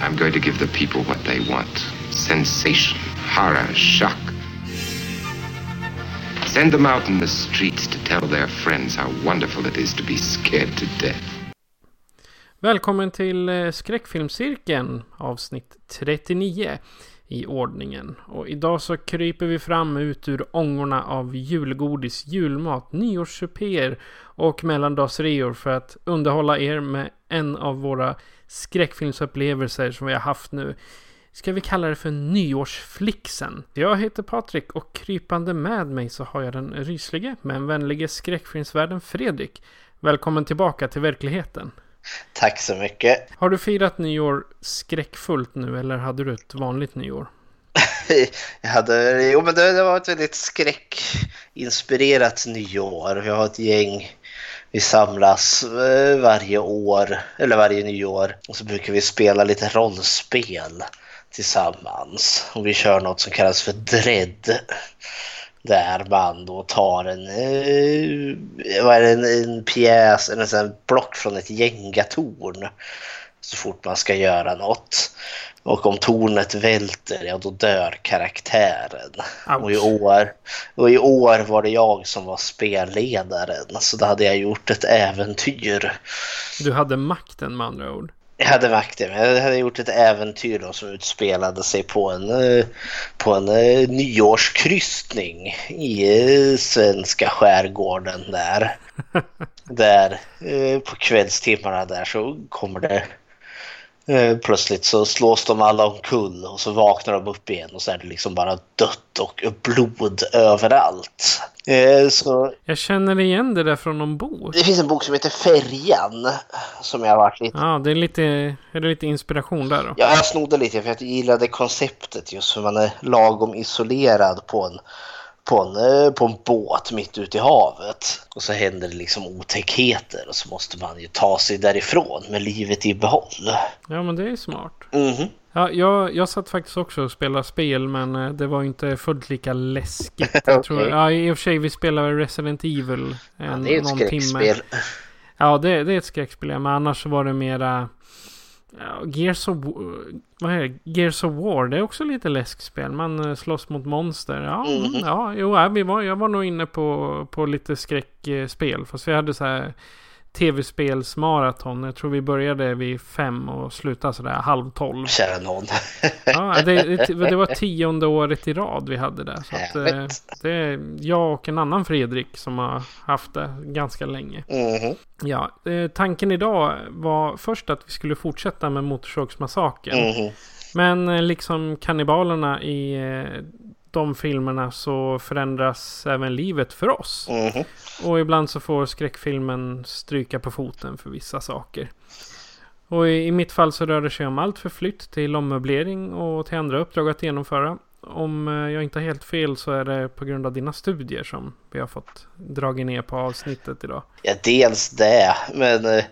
I'm going to give the people what they want sensation, horror, shock. Send them out in the streets to tell their friends how wonderful it is to be scared to death. Välkommen till eh, Skräckfilmscirkeln avsnitt 39 i ordningen. Och idag så kryper vi fram ut ur ångorna av julgodis, julmat, nyårssupéer och mellandagsreor för att underhålla er med en av våra skräckfilmsupplevelser som vi har haft nu. Ska vi kalla det för nyårsflixen? Jag heter Patrik och krypande med mig så har jag den ryslige men vänlige skräckfilmsvärden Fredrik. Välkommen tillbaka till verkligheten. Tack så mycket. Har du firat nyår skräckfullt nu eller hade du ett vanligt nyår? jag hade, jo men det, det var ett väldigt skräckinspirerat nyår. Vi har ett gäng, vi samlas eh, varje år, eller varje nyår. Och så brukar vi spela lite rollspel tillsammans. Och vi kör något som kallas för Dread. Där man då tar en, eh, vad är det, en, en pjäs, en, en block från ett gängatorn så fort man ska göra något. Och om tornet välter, ja då dör karaktären. Och i, år, och i år var det jag som var spelledaren, så då hade jag gjort ett äventyr. Du hade makten med andra ord? Jag hade makten, jag hade gjort ett äventyr då som utspelade sig på en, eh, på en eh, nyårskryssning i eh, svenska skärgården där. där på kvällstimmarna där så kommer det Plötsligt så slås de alla omkull och så vaknar de upp igen och så är det liksom bara dött och blod överallt. Så... Jag känner igen det där från någon bok. Det finns en bok som heter Färjan som jag har varit lite... Ja, det är lite, är det lite inspiration där då? Ja, jag snodde lite för jag gillade konceptet just för man är lagom isolerad på en på en, eh, på en båt mitt ute i havet. Och så händer det liksom otäckheter och så måste man ju ta sig därifrån med livet i behåll. Ja men det är smart. Mm -hmm. Ja, jag, jag satt faktiskt också och spelade spel men eh, det var inte fullt lika läskigt. Jag tror, ja, I och för sig vi spelade Resident Evil en, ja, det är ett någon timme. Ja det, det är ett skräckspel men annars var det mera Ja, Gears of, vad är det? Gears of War, det är också lite läskspel. Man eh, slåss mot monster. Ja, mm. ja jo, vi var, jag var nog inne på, på lite skräckspel. Fast vi hade så här tv-spelsmaraton. Jag tror vi började vid fem och slutade sådär halv tolv. Kära någon. ja, det, det, var tionde året i rad vi hade det. Så att, eh, det är jag och en annan Fredrik som har haft det ganska länge. Mm. Ja, eh, tanken idag var först att vi skulle fortsätta med Motorsågsmassakern. Mm. Men eh, liksom kannibalerna i de filmerna så förändras även livet för oss. Mm. Och ibland så får skräckfilmen stryka på foten för vissa saker. Och i, i mitt fall så rör det sig om allt för flytt till ommöblering och till andra uppdrag att genomföra. Om eh, jag inte har helt fel så är det på grund av dina studier som vi har fått dragit ner på avsnittet idag. Ja, dels det, men eh,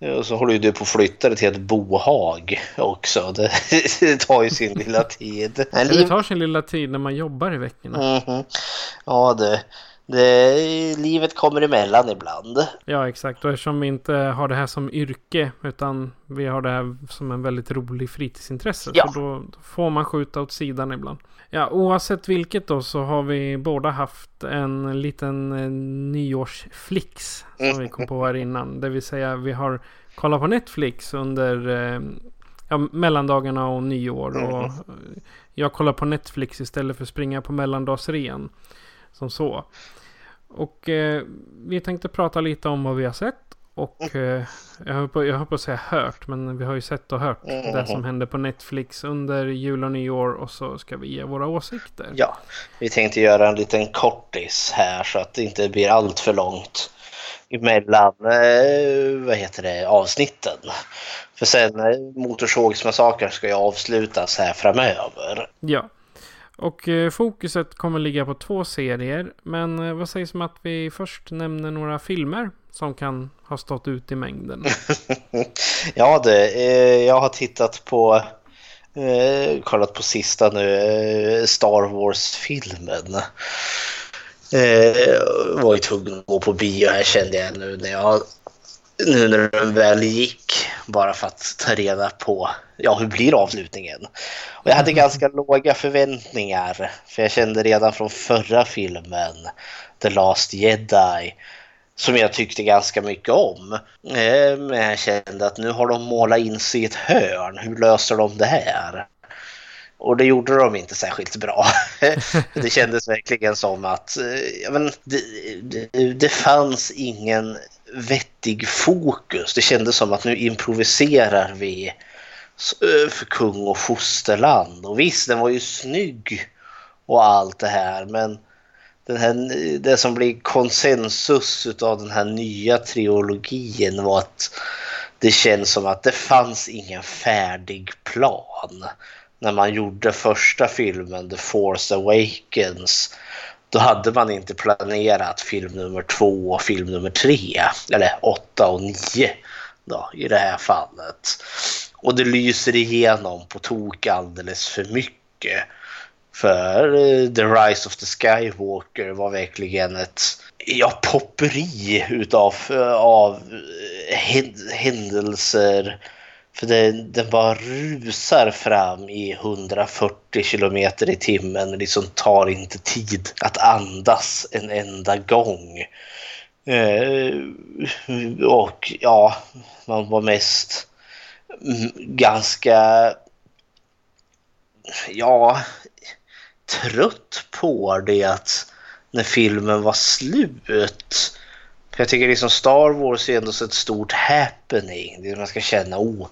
och så håller ju du på att flytta det till ett bohag också. Det, det tar ju sin lilla tid. det tar sin lilla tid när man jobbar i veckorna. Mm -hmm. Ja, det, det, livet kommer emellan ibland. Ja, exakt. Och eftersom vi inte har det här som yrke utan vi har det här som en väldigt rolig fritidsintresse. Ja. Så då, får man skjuta åt sidan ibland. Ja, oavsett vilket då så har vi båda haft en liten eh, nyårsflix som vi kom på här innan. Det vill säga vi har kollat på Netflix under eh, ja, mellandagarna och nyår. Mm. Och jag kollar på Netflix istället för att springa på mellandagsrean. Som så. Och eh, vi tänkte prata lite om vad vi har sett. Och eh, jag, höll på, jag höll på att säga hört, men vi har ju sett och hört mm. det som hände på Netflix under jul och nyår. Och så ska vi ge våra åsikter. Ja, vi tänkte göra en liten kortis här så att det inte blir allt för långt. emellan eh, vad heter det, avsnitten. För sen eh, Motorsågsmassakern ska ju avslutas här framöver. Ja. Och eh, fokuset kommer ligga på två serier. Men eh, vad sägs om att vi först nämner några filmer som kan ha stått ut i mängden? ja det, eh, jag har tittat på, eh, kollat på sista nu, eh, Star Wars-filmen. Eh, var ju tvungen att gå på bio här kände jag nu när jag nu när den väl gick bara för att ta reda på ja, hur blir avslutningen. Och jag hade ganska låga förväntningar för jag kände redan från förra filmen The Last Jedi som jag tyckte ganska mycket om. Eh, men jag kände att nu har de målat in sig i ett hörn. Hur löser de det här? Och det gjorde de inte särskilt bra. det kändes verkligen som att eh, men, det, det, det fanns ingen vettig fokus. Det kändes som att nu improviserar vi för kung och fosterland. Och visst, den var ju snygg och allt det här, men den här, det som blir konsensus av den här nya trilogin var att det känns som att det fanns ingen färdig plan när man gjorde första filmen The Force Awakens då hade man inte planerat film nummer två och film nummer tre, eller åtta och nio då, i det här fallet. Och det lyser igenom på tok alldeles för mycket. För eh, The Rise of the Skywalker var verkligen ett ja, popperi utav av eh, händelser för den, den bara rusar fram i 140 kilometer i timmen. Liksom tar inte tid att andas en enda gång. Eh, och ja, man var mest ganska ja, trött på det att när filmen var slut jag tycker liksom Star Wars är ändå så ett stort happening. Det man ska känna, oh,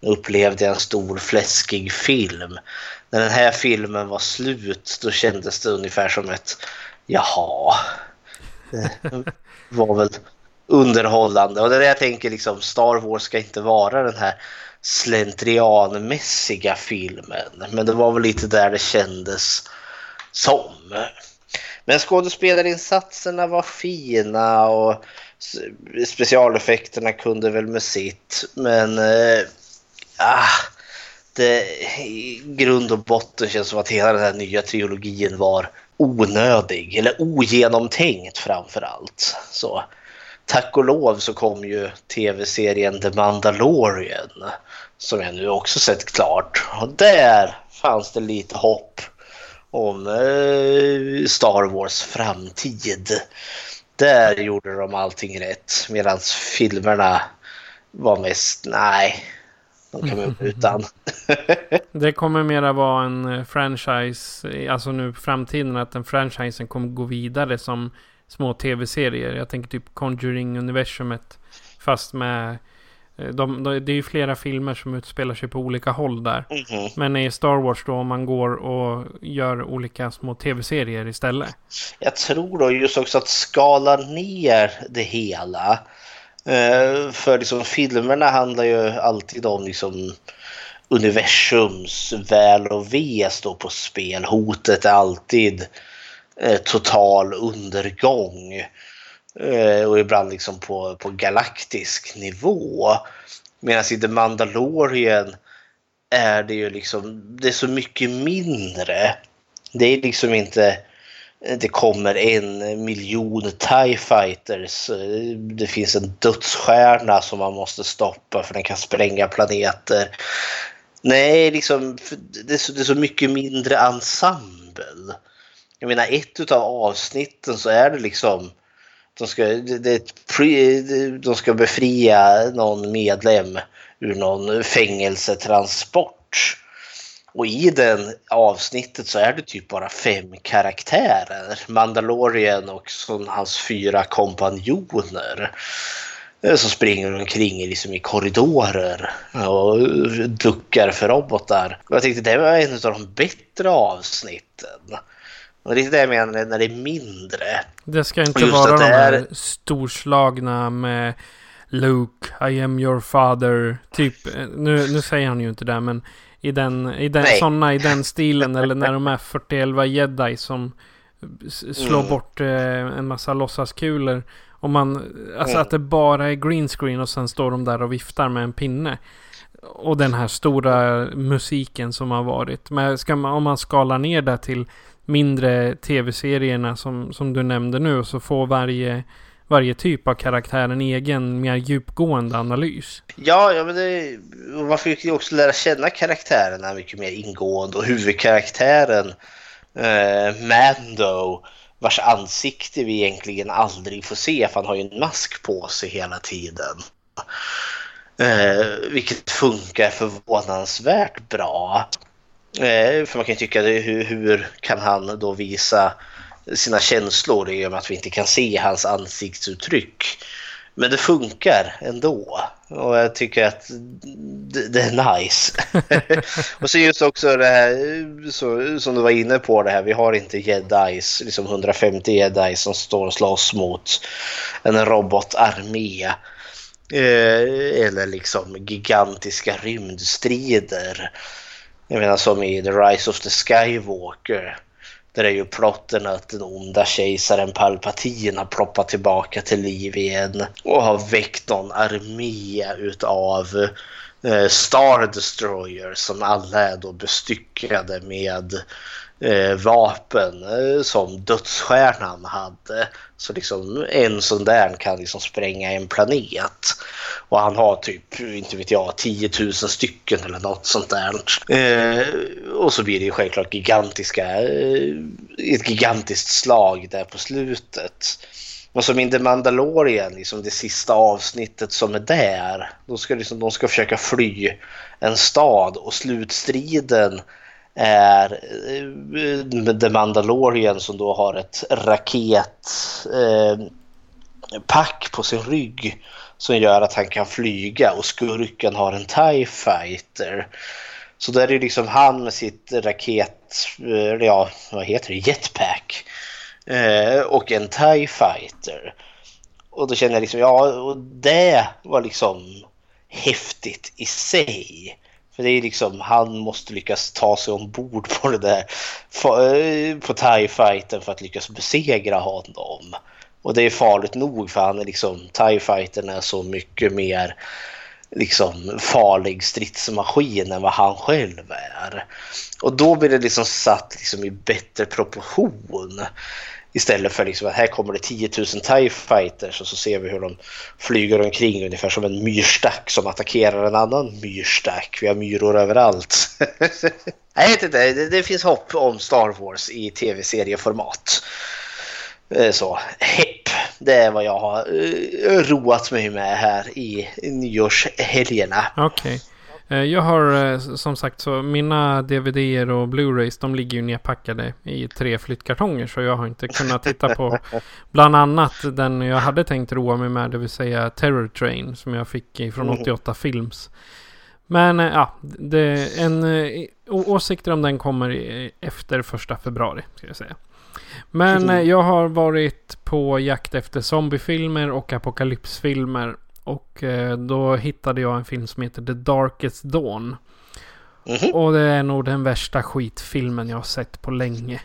nu upplevde jag en stor fläskig film. När den här filmen var slut då kändes det ungefär som ett jaha. Det var väl underhållande. Och det är det jag tänker liksom, Star Wars ska inte vara den här slentrianmässiga filmen. Men det var väl lite där det kändes som. Men skådespelarinsatserna var fina och specialeffekterna kunde väl med sitt. Men äh, det, i grund och botten känns som att hela den här nya trilogin var onödig eller ogenomtänkt framför allt. Så tack och lov så kom ju tv-serien The Mandalorian som jag nu också sett klart. Och där fanns det lite hopp om eh, Star Wars framtid. Där gjorde de allting rätt medan filmerna var mest nej. De kan man utan. det kommer mera vara en eh, franchise, alltså nu framtiden att den franchisen kommer gå vidare som små tv-serier. Jag tänker typ Conjuring-universumet fast med Eh, de, de, det är ju flera filmer som utspelar sig på olika håll där. Mm. Men i Star Wars då, om man går och gör olika små tv-serier istället. Jag tror då just också att skala ner det hela. Uh, för liksom filmerna handlar ju alltid om liksom universums väl och ve står på spel. Hotet är alltid Eh, total undergång. Eh, och ibland liksom på, på galaktisk nivå. Medan i The Mandalorian är det ju liksom, det är så mycket mindre. Det är liksom inte, det kommer en miljon TIE fighters. Eh, det finns en dödsstjärna som man måste stoppa för den kan spränga planeter. Nej, liksom, det är så, det är så mycket mindre ensemble. Jag menar, ett av avsnitten så är det liksom de ska, det, de ska befria någon medlem ur någon fängelsetransport. Och i den avsnittet så är det typ bara fem karaktärer. Mandalorian och hans fyra kompanjoner. Eh, som springer omkring liksom i korridorer och duckar för robotar. Och jag tänkte det var en av de bättre avsnitten. Och det är det jag menar när det är mindre. Det ska inte vara de här är... storslagna med Luke, I am your father. Typ, nu, nu säger han ju inte det men i den, i den, sådana i den stilen eller när de är 41 jedi som slår mm. bort eh, en massa låtsaskulor. Om man, alltså mm. att det bara är green screen och sen står de där och viftar med en pinne. Och den här stora musiken som har varit. Men man, om man skalar ner det till mindre tv-serierna som, som du nämnde nu så får varje, varje typ av karaktär en egen mer djupgående analys. Ja, ja men det, man fick ju också lära känna karaktärerna mycket mer ingående och huvudkaraktären eh, Mando vars ansikte vi egentligen aldrig får se för han har ju en mask på sig hela tiden. Eh, vilket funkar förvånansvärt bra. Eh, för man kan ju tycka, hur, hur kan han då visa sina känslor i och med att vi inte kan se hans ansiktsuttryck. Men det funkar ändå. Och jag tycker att det, det är nice. och så just också det här så, som du var inne på det här. Vi har inte jedis, liksom 150 jedis som står och slåss mot en robotarmé. Eh, eller liksom gigantiska rymdstrider. Jag menar som i The Rise of the Skywalker. Där är ju plotten att den onda kejsaren Palpatine har ploppat tillbaka till liv igen och har väckt någon armé utav eh, Star Destroyers som alla är då bestyckade med eh, vapen eh, som dödsstjärnan hade. Så liksom en sån där kan liksom spränga en planet. Och han har typ, inte vet jag, 10 000 stycken eller något sånt där. Eh, och så blir det ju självklart gigantiska, eh, ett gigantiskt slag där på slutet. Och som i The Mandalorian, liksom det sista avsnittet som är där, då ska liksom, de ska försöka fly en stad och slutstriden är eh, The Mandalorian som då har ett raketpack eh, på sin rygg som gör att han kan flyga och skurken har en TIE fighter. Så där är det liksom han med sitt raket, eh, ja vad heter det, jetpack eh, och en TIE fighter. Och då känner jag liksom, ja och det var liksom häftigt i sig. För det är liksom, han måste lyckas ta sig ombord på det där, eh, på TIE fighten för att lyckas besegra honom. Och det är farligt nog för han är liksom, TIE fighten är så mycket mer liksom farlig stridsmaskin än vad han själv är. Och då blir det liksom satt liksom i bättre proportion. Istället för liksom att här kommer det 10 000 TIE fighters och så ser vi hur de flyger omkring ungefär som en myrstack som attackerar en annan myrstack. Vi har myror överallt. Jag vet inte, det, det finns hopp om Star Wars i tv-serieformat. Eh, så, hepp. Det är vad jag har eh, roat mig med här i nyårshelgerna. Okej. Okay. Eh, jag har eh, som sagt så mina DVDer och Blu-rays de ligger ju nedpackade i tre flyttkartonger så jag har inte kunnat titta på bland annat den jag hade tänkt roa mig med det vill säga Terror Train som jag fick från 88 mm. Films. Men eh, ja, det, en, åsikter om den kommer efter första februari ska jag säga. Men jag har varit på jakt efter zombiefilmer och apokalypsfilmer och eh, då hittade jag en film som heter The Darkest Dawn. Mm -hmm. Och det är nog den värsta skitfilmen jag har sett på länge.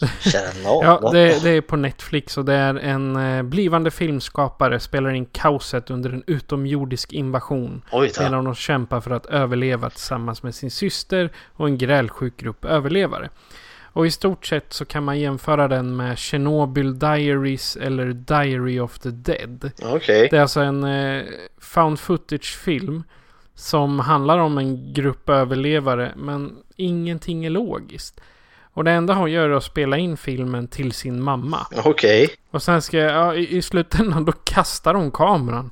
ja, det, det, är på Netflix och det är en eh, blivande filmskapare spelar in kaoset under en utomjordisk invasion. medan de kämpar för att överleva tillsammans med sin syster och en grälsjuk grupp överlevare. Och i stort sett så kan man jämföra den med Chernobyl Diaries eller Diary of the Dead. Okay. Det är alltså en eh, found footage-film som handlar om en grupp överlevare men ingenting är logiskt. Och det enda hon gör är att spela in filmen till sin mamma. Okej. Okay. Och sen ska, ja, i, i slutändan då kastar hon kameran.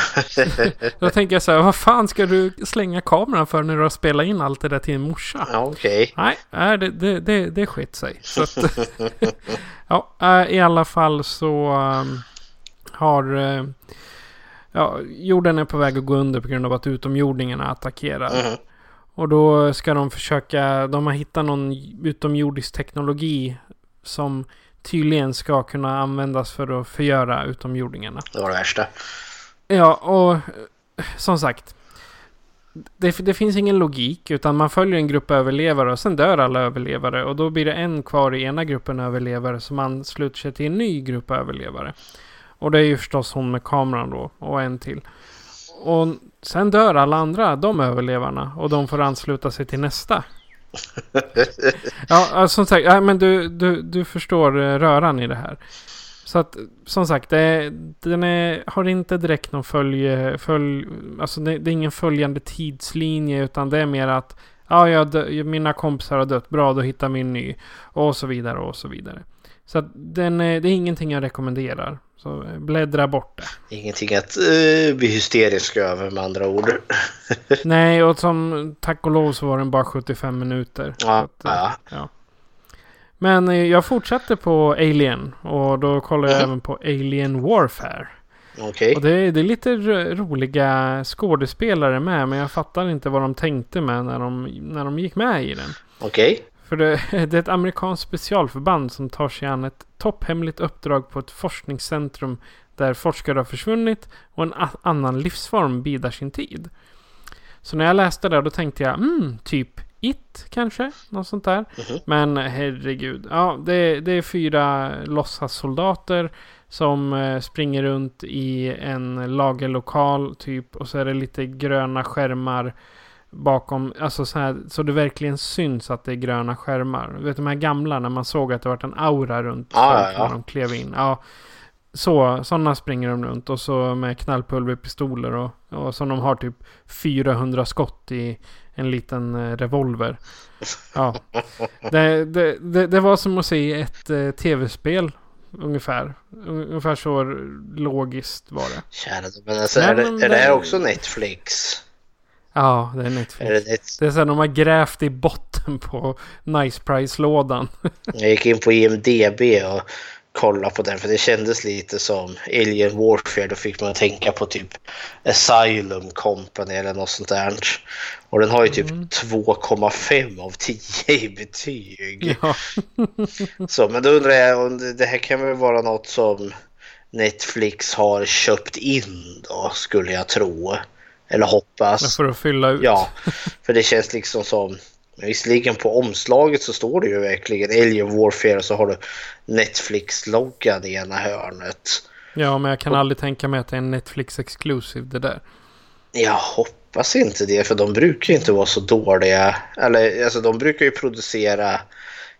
Då tänker jag så här, vad fan ska du slänga kameran för när du har spelat in allt det där till en morsa? Ja, okej. Okay. Nej, det, det, det, det skit sig. Så att, ja, äh, i alla fall så um, har... Uh, ja, jorden är på väg att gå under på grund av att utomjordingarna attackerar. Mm. Och då ska de försöka, de har hittat någon utomjordisk teknologi som tydligen ska kunna användas för att förgöra utomjordingarna. Det var det värsta. Ja, och som sagt. Det, det, finns ingen logik utan man följer en grupp överlevare och sen dör alla överlevare och då blir det en kvar i ena gruppen överlevare som ansluter sig till en ny grupp överlevare. Och det är ju förstås hon med kameran då och en till. Och sen dör alla andra, de överlevarna och de får ansluta sig till nästa. ja, som sagt, men du, du, du förstår eh, röran i det här. Så att som sagt, det, den är, har inte direkt någon följ, följ alltså det, det, är ingen följande tidslinje utan det är mer att ja, jag, mina kompisar har dött, bra då hittar min ny och så vidare och så vidare. Så att den, det är ingenting jag rekommenderar. Så bläddra bort det. Ingenting att uh, bli hysterisk över med andra ord. Nej, och som tack och lov så var den bara 75 minuter. Ja, att, ja. ja. Men eh, jag fortsatte på Alien och då kollade jag Mm. även på Alien Warfare. Okej. Och det, det är lite ro- roliga skådespelare med men jag fattar inte vad de tänkte med när de, när de gick med i den. Okej. För det, det är ett amerikanskt specialförband som tar sig an ett topphemligt uppdrag på ett forskningscentrum där forskare har försvunnit och en annan livsform bidar sin tid. Så när jag läste det då tänkte jag, mm, typ It kanske? Något sånt där. Mhm. Men herregud. Ja, det, det är fyra låtsassoldater som eh, springer runt i en lagerlokal typ. Och så är det lite gröna skärmar bakom. Alltså så här, så det verkligen syns att det är gröna skärmar. Du vet de här gamla när man såg att det var en aura runt Ja, folk ja. när de klev in. Ja, så, sådana springer de runt och så med knallpulverpistoler och, och som de har typ 400 skott i en liten eh, revolver. Ja, det, det, det, det var som att se ett eh, tv-spel ungefär. Ungefär så logiskt var det. Kära men alltså, Nej, är, det, men är det här också Netflix? Ja, det är Netflix. Är det net... Det är så här, de har grävt i botten på Nice Price-lådan. Jag gick in på IMDB och kollade på den för det kändes lite som Alien Warfare. Då fick man tänka på typ Asylum Company eller något sånt där. Och den har ju typ 2,5 av 10 i betyg. Ja, Så, men då undrar jag om det, det här kan väl vara något som Netflix har köpt in då skulle jag tro. Eller hoppas. för att fylla ut. Ja, för det känns liksom som... men Visserligen på omslaget så står det ju verkligen Alien Warfare och så har du Netflix-loggan i ena hörnet. Ja, men jag kan aldrig tänka mig att det är en Netflix Exclusive det där. Jag hoppas inte det för de brukar ju inte vara så dåliga. Eller alltså de brukar ju producera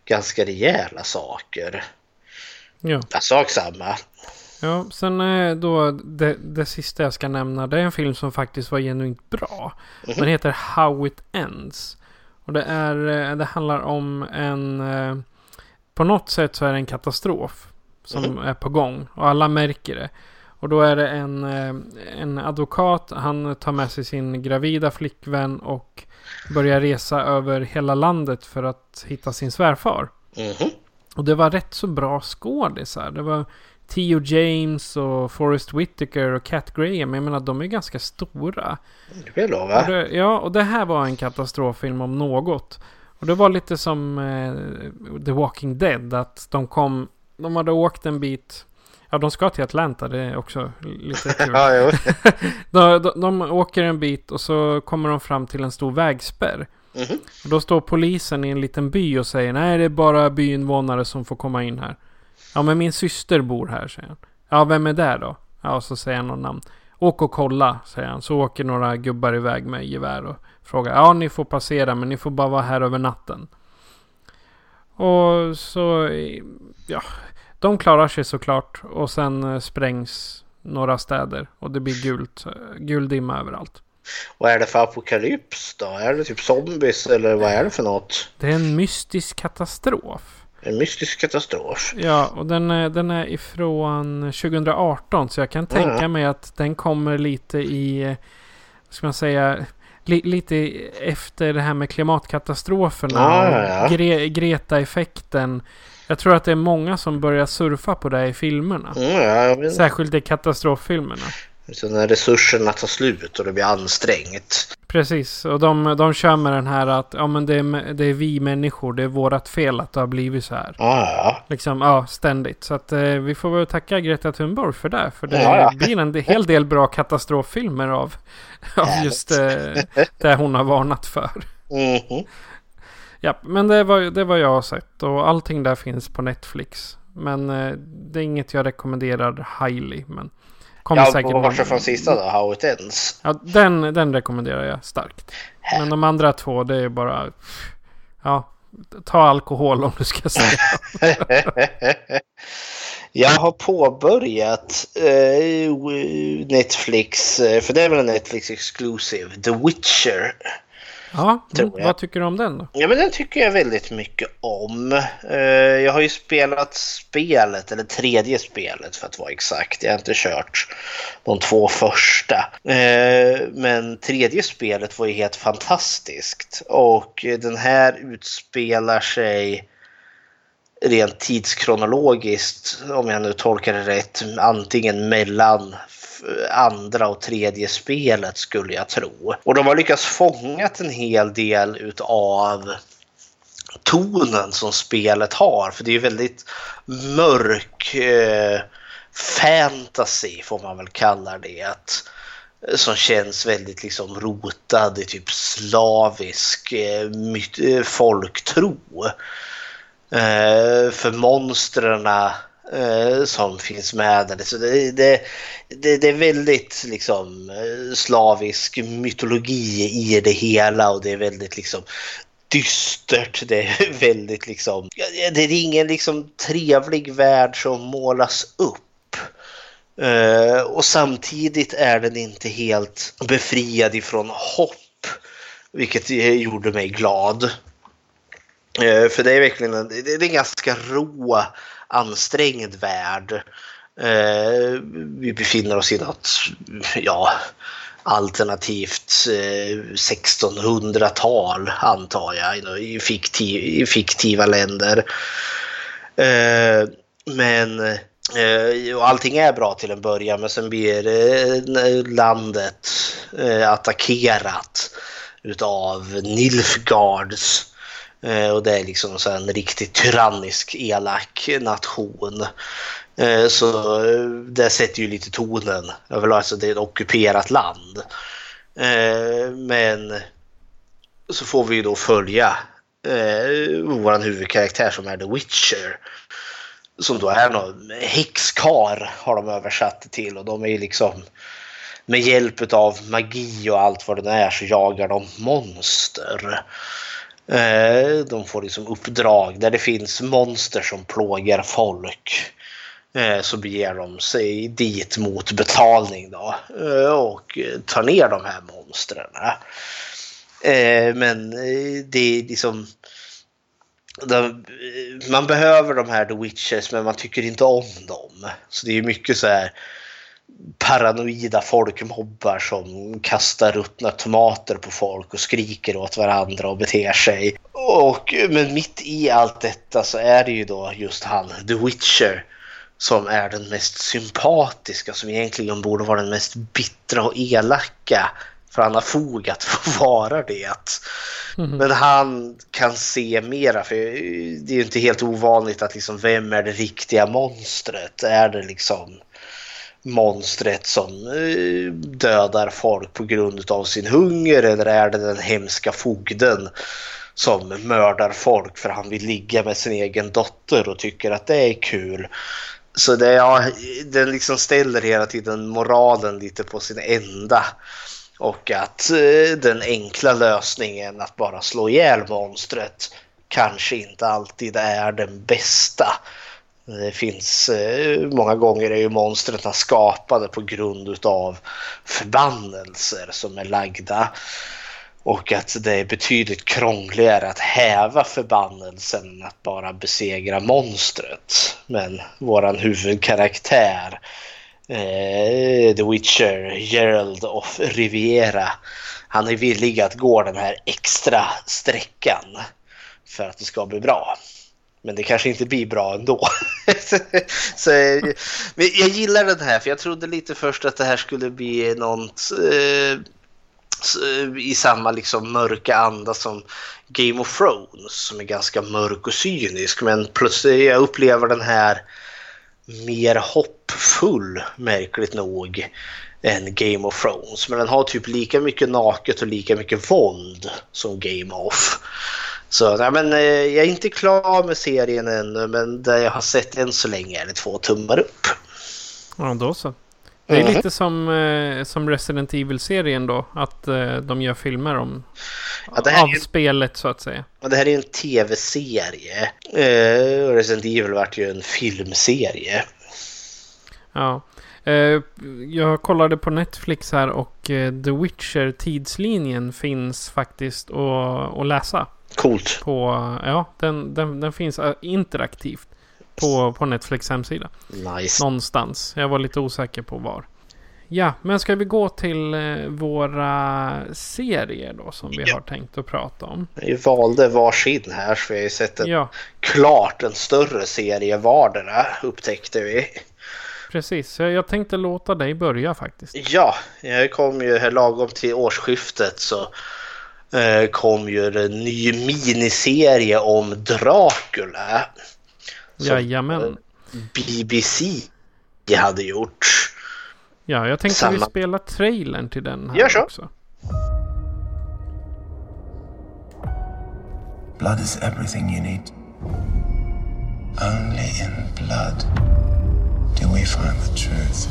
ganska rejäla saker. Ja. Ja, sak samma. Ja, sen då det, det sista jag ska nämna. Det är en film som faktiskt var genuint bra. Den heter How It Ends. Och det, är, eh, det handlar om en... eh, På något sätt så är det en katastrof som är på gång. Och alla märker det. Och då är det en, eh, en advokat. Han tar med sig sin gravida flickvän och börjar resa över hela landet för att hitta sin svärfar. Mhm. Och det var rätt så bra skådisar. Det var Theo James och Forrest Whitaker och Cat Graham. Jag menar de är ganska stora. Det vill jag Och lova. det, ja, och det här var en katastroffilm om något. Och det var lite som eh, The Walking Dead. Att de kom, de hade åkt en bit. Ja, de ska till Atlanta. Det är också lite kul. Ja, de, de, de åker en bit och så kommer de fram till en stor vägspärr. Mhm. Och då står polisen i en liten by och säger nej det är bara byinvånare som får komma in här. Ja men min syster bor här säger han. Ja vem är där då? Ja och så säger han något namn. Åk och kolla säger han. Så åker några gubbar iväg med gevär och frågar. Ja ni får passera men ni får bara vara här över natten. Och så ja. De klarar sig såklart. Och sen eh, sprängs några städer. Och det blir gult. eh, Gul dimma överallt. Vad är det för apokalyps då? Är det typ zombies eller vad är det för något? Det är en mystisk katastrof. En mystisk katastrof. Ja, och den är, den är ifrån 2018. Så jag kan tänka Ja. mig att den kommer lite i, vad ska man säga, li, lite efter det här med klimatkatastroferna. Ja, ja, ja. Gre, Greta-effekten. Jag tror att det är många som börjar surfa på det i filmerna. Mm. Särskilt i katastroffilmerna. Så när resurserna tar slut och det blir ansträngt. Precis, och de, de kör med den här att ja, men det, är, det är vi människor, det är vårat fel att det har blivit så här. Ja, Liksom, ja, ständigt. Så att eh, vi får väl tacka Greta Thunberg för det. För det Ja, blir en hel del bra katastroffilmer av, av just eh, det hon har varnat för. Mhm. Ja, men det var, det var jag har sett och allting där finns på Netflix. Men eh, det är inget jag rekommenderar highly. Men kommer Ja, säkert bortsett från sista då, How It Ends. Ja, den, den rekommenderar jag starkt. Men de andra två, det är bara... Ja, ta alkohol om du ska säga. Jag har påbörjat eh, Netflix, eh, för det är väl en Netflix Exclusive, The Witcher. Ja, vad tycker du om den då? Ja, men den tycker jag väldigt mycket om. Eh, Jag har ju spelat spelet, eller tredje spelet för att vara exakt. Jag har inte kört de två första. Eh, Men tredje spelet var ju helt fantastiskt. Och den här utspelar sig rent tidskronologiskt, om jag nu tolkar det rätt, antingen mellan andra och tredje spelet skulle jag tro. Och de har lyckats fångat en hel del utav tonen som spelet har. För det är ju väldigt mörk eh, fantasy får man väl kalla det. Som känns väldigt liksom rotad i typ slavisk eh, eh folktro. Eh, för monstren Eh, som finns med. Så det, det, det, det är väldigt liksom eh, slavisk mytologi i det hela och det är väldigt liksom dystert. Det är väldigt liksom, det är ingen liksom trevlig värld som målas upp. Eh, och samtidigt är den inte helt befriad ifrån hopp. Vilket gjorde mig glad. För det är verkligen en, det är en ganska rå, ansträngd värld. Eh, Vi befinner oss i något, ja, alternativt eh, 1600-tal antar jag, i, fiktiv, fiktiva länder. Eh, Men eh, och allting är bra till en början men sen blir eh, landet eh, attackerat utav Nilfgaards. Eh, Och det är liksom så en riktigt tyrannisk, elak nation. Eh, Så eh, det sätter ju lite tonen. Överlag, alltså det är ett ockuperat land. Eh, Men så får vi ju då följa eh, vår huvudkaraktär som är The Witcher. Som då är någon häxkar har de översatt det till och de är ju liksom med hjälp av magi och allt vad det nu är så jagar de monster. Eh, De får liksom uppdrag där det finns monster som plågar folk. Eh, Så beger de sig dit mot betalning då eh, och tar ner de här monstren. Eh, Men eh, det är liksom de, man behöver de här The Witches men man tycker inte om dem. Så det är mycket så här paranoida folkmobbar som kastar ruttna tomater på folk och skriker åt varandra och beter sig. Och, men mitt i allt detta så är det ju då just han, The Witcher, som är den mest sympatiska, som egentligen borde vara den mest bittra och elaka. För han har fog att få vara det. Men han kan se mera, för det är ju inte helt ovanligt att liksom, vem är det riktiga monstret? Är det liksom monstret som eh, dödar folk på grund av sin hunger eller är det den hemska fogden som mördar folk för han vill ligga med sin egen dotter och tycker att det är kul. Så det, ja, den liksom ställer hela tiden moralen lite på sin ända. Och att eh, den enkla lösningen att bara slå ihjäl monstret kanske inte alltid är den bästa. Det finns eh, många gånger är ju monstren skapade på grund utav förbannelser som är lagda. Och att det är betydligt krångligare att häva förbannelsen än att bara besegra monstret. Men våran huvudkaraktär eh, The Witcher, Gerald of Riviera. Han är villig att gå den här extra sträckan för att det ska bli bra. Men det kanske inte blir bra ändå. så, men jag gillar den här för jag trodde lite först att det här skulle bli något, eh, eh, i samma liksom mörka anda som Game of Thrones som är ganska mörk och cynisk. Men plötsligt eh, jag upplever den här mer hoppfull, märkligt nog, än Game of Thrones. Men den har typ lika mycket naket och lika mycket våld som Game of. Så nej, men, eh, jag är inte klar med serien ännu men det jag har sett än så länge är det två tummar upp. Ja, då så. Det är mm. lite som, eh, som Resident Evil-serien då. Att eh, de gör filmer om ja, av ju, spelet så att säga. Ja, det här är en tv-serie. Eh, Resident Evil vart ju en filmserie. Ja. Eh, jag kollade på Netflix här och eh, The Witcher tidslinjen finns faktiskt att, att läsa. Coolt. På, ja, den, den, den finns eh, interaktivt på, på Netflix hemsida. Nice. Någonstans. Jag var lite osäker på var. Ja, men ska vi gå till eh, våra serier då som vi ja. har tänkt att prata om? Vi valde varsin här så vi har ju sett en, ja. klart en större serie vardera upptäckte vi. Precis, jag tänkte låta dig börja faktiskt. Ja, jag kom ju här lagom till årsskiftet så kom ju en ny miniserie om Dracula. Jajamän. BBC hade gjort. Ja, jag tänkte Samma. vi spelar trailern till den här Gör så. också. Blood is everything you need. Only in blood do we find the truth.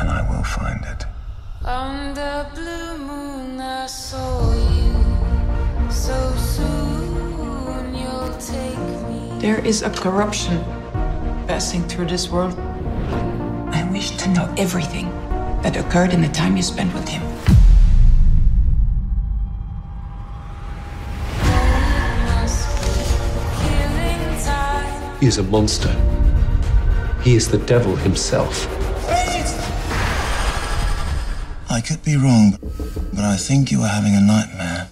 And I will find it. On the blue moon I saw you so soon you'll take me. There is a corruption passing through this world. I wish to know everything that occurred in the time you spent with him. He is a monster. He is the devil himself. I could be wrong, but I think you are having a nightmare.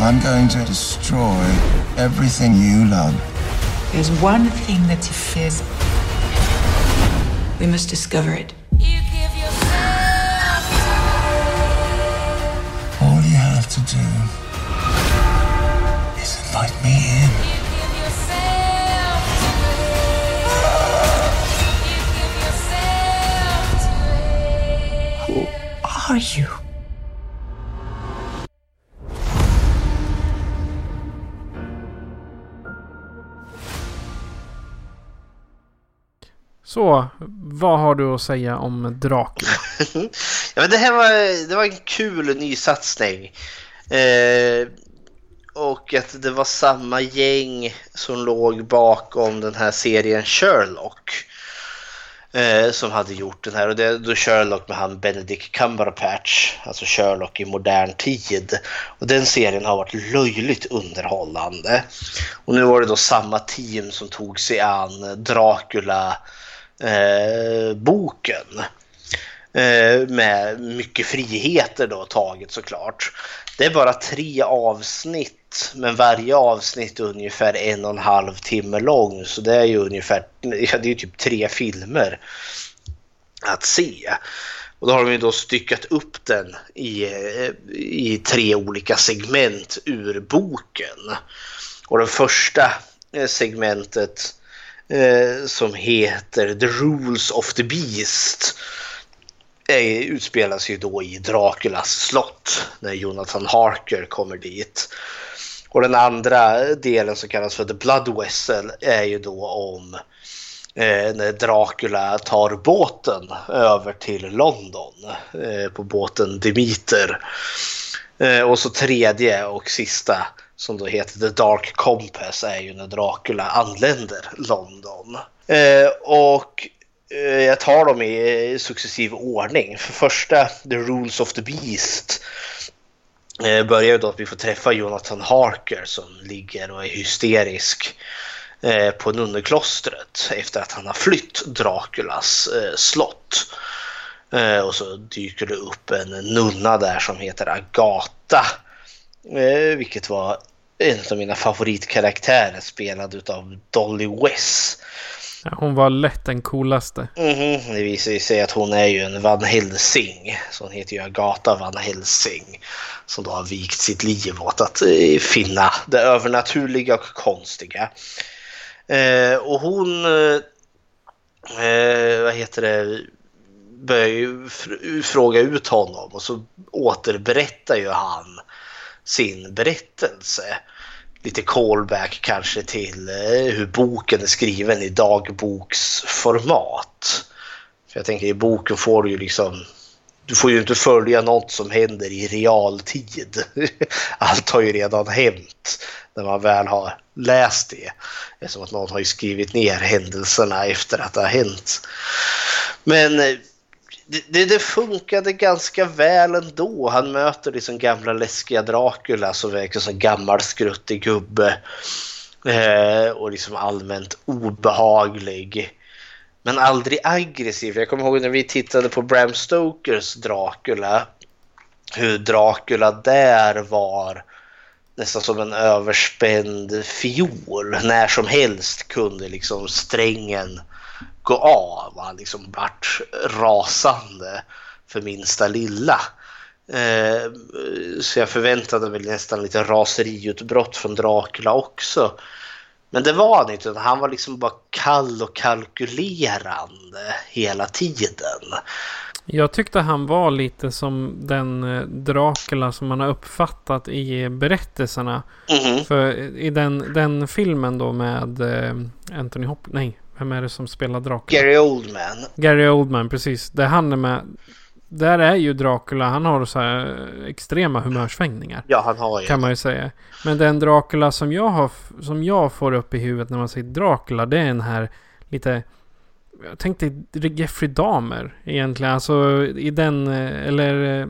I'm going to destroy everything you love. There's one thing that he fears. We must discover it. All you have to do is invite me in. Are you? Så, vad har du att säga om Dracula? ja, men det här var, det var en kul ny satsning. Eh, och att det var samma gäng som låg bakom den här serien Sherlock. Eh, som hade gjort den här och det då Sherlock med han Benedict Cumberbatch, alltså Sherlock i modern tid. Och den serien har varit löjligt underhållande. Och nu var det då samma team som tog sig an Dracula eh, boken. Eh, med mycket friheter då taget såklart. Det är bara tre avsnitt men varje avsnitt är ungefär en och en halv timme lång så det är ju ungefär, ja det är typ tre filmer att se. Och då har de ju då styckat upp den i, eh, i tre olika segment ur boken. Och det första eh, segmentet eh, som heter The Rules of the Beast eh, utspelas ju då i Draculas slott när Jonathan Harker kommer dit. Och den andra delen som kallas för The Blood Vessel är ju då om eh, när Dracula tar båten över till London eh, på båten Demeter. Eh, och så tredje och sista som då heter The Dark Compass är ju när Dracula anländer London. Eh, och eh, jag tar dem i successiv ordning. För första, The Rules of the Beast eh, börjar ju då att vi får träffa Jonathan Harker som ligger och är hysterisk eh, på nunneklostret efter att han har flytt Draculas eh, slott. Eh, och så dyker det upp en nunna där som heter Agata eh, vilket var en av mina favoritkaraktärer spelad av Dolly West. Ja, hon var lätt den coolaste. Mm -hmm. Det visar sig att hon är ju en Van Helsing. Så hon heter ju Agatha Van Helsing. Som då har vikt sitt liv åt att eh, finna det övernaturliga och konstiga. Eh, och hon, eh, eh vad heter det, börjar ju fråga ut honom och så återberättar ju han sin berättelse. Lite callback kanske till eh, hur boken är skriven i dagboksformat. För jag tänker i boken får du ju liksom du får ju inte följa något som händer i realtid. Allt har ju redan hänt när man väl har läst det. Det är som att någon har ju skrivit ner händelserna efter att det har hänt. Men eh, det, det, funkade ganska väl ändå. Han möter liksom gamla läskiga Dracula som verkar som en gammal skruttig gubbe. Eh, och liksom allmänt obehaglig. Men aldrig aggressiv. Jag kommer ihåg när vi tittade på Bram Stokers Dracula. Hur Dracula där var nästan som en överspänd fiol. När som helst kunde liksom strängen gå av. Han liksom vart rasande för minsta lilla. Eh, så jag förväntade mig nästan lite raseriutbrott från Dracula också. Men det var han inte, han var liksom bara kall och kalkylerande hela tiden. Jag tyckte han var lite som den eh, Dracula som man har uppfattat i berättelserna. Mm -hmm. För i den, den filmen då med eh, Anthony Hopkins, nej, vem är det som spelar Dracula? Gary Oldman. Gary Oldman, precis. Det han är med. Där är ju Dracula, han har så här extrema humörsvängningar. Ja, han har ju. Kan man ju säga. Men den Dracula som jag, har, som jag får upp i huvudet när man säger Dracula, det är den här lite... Jag tänkte Jeffrey Dahmer egentligen. Alltså i den, eller eh,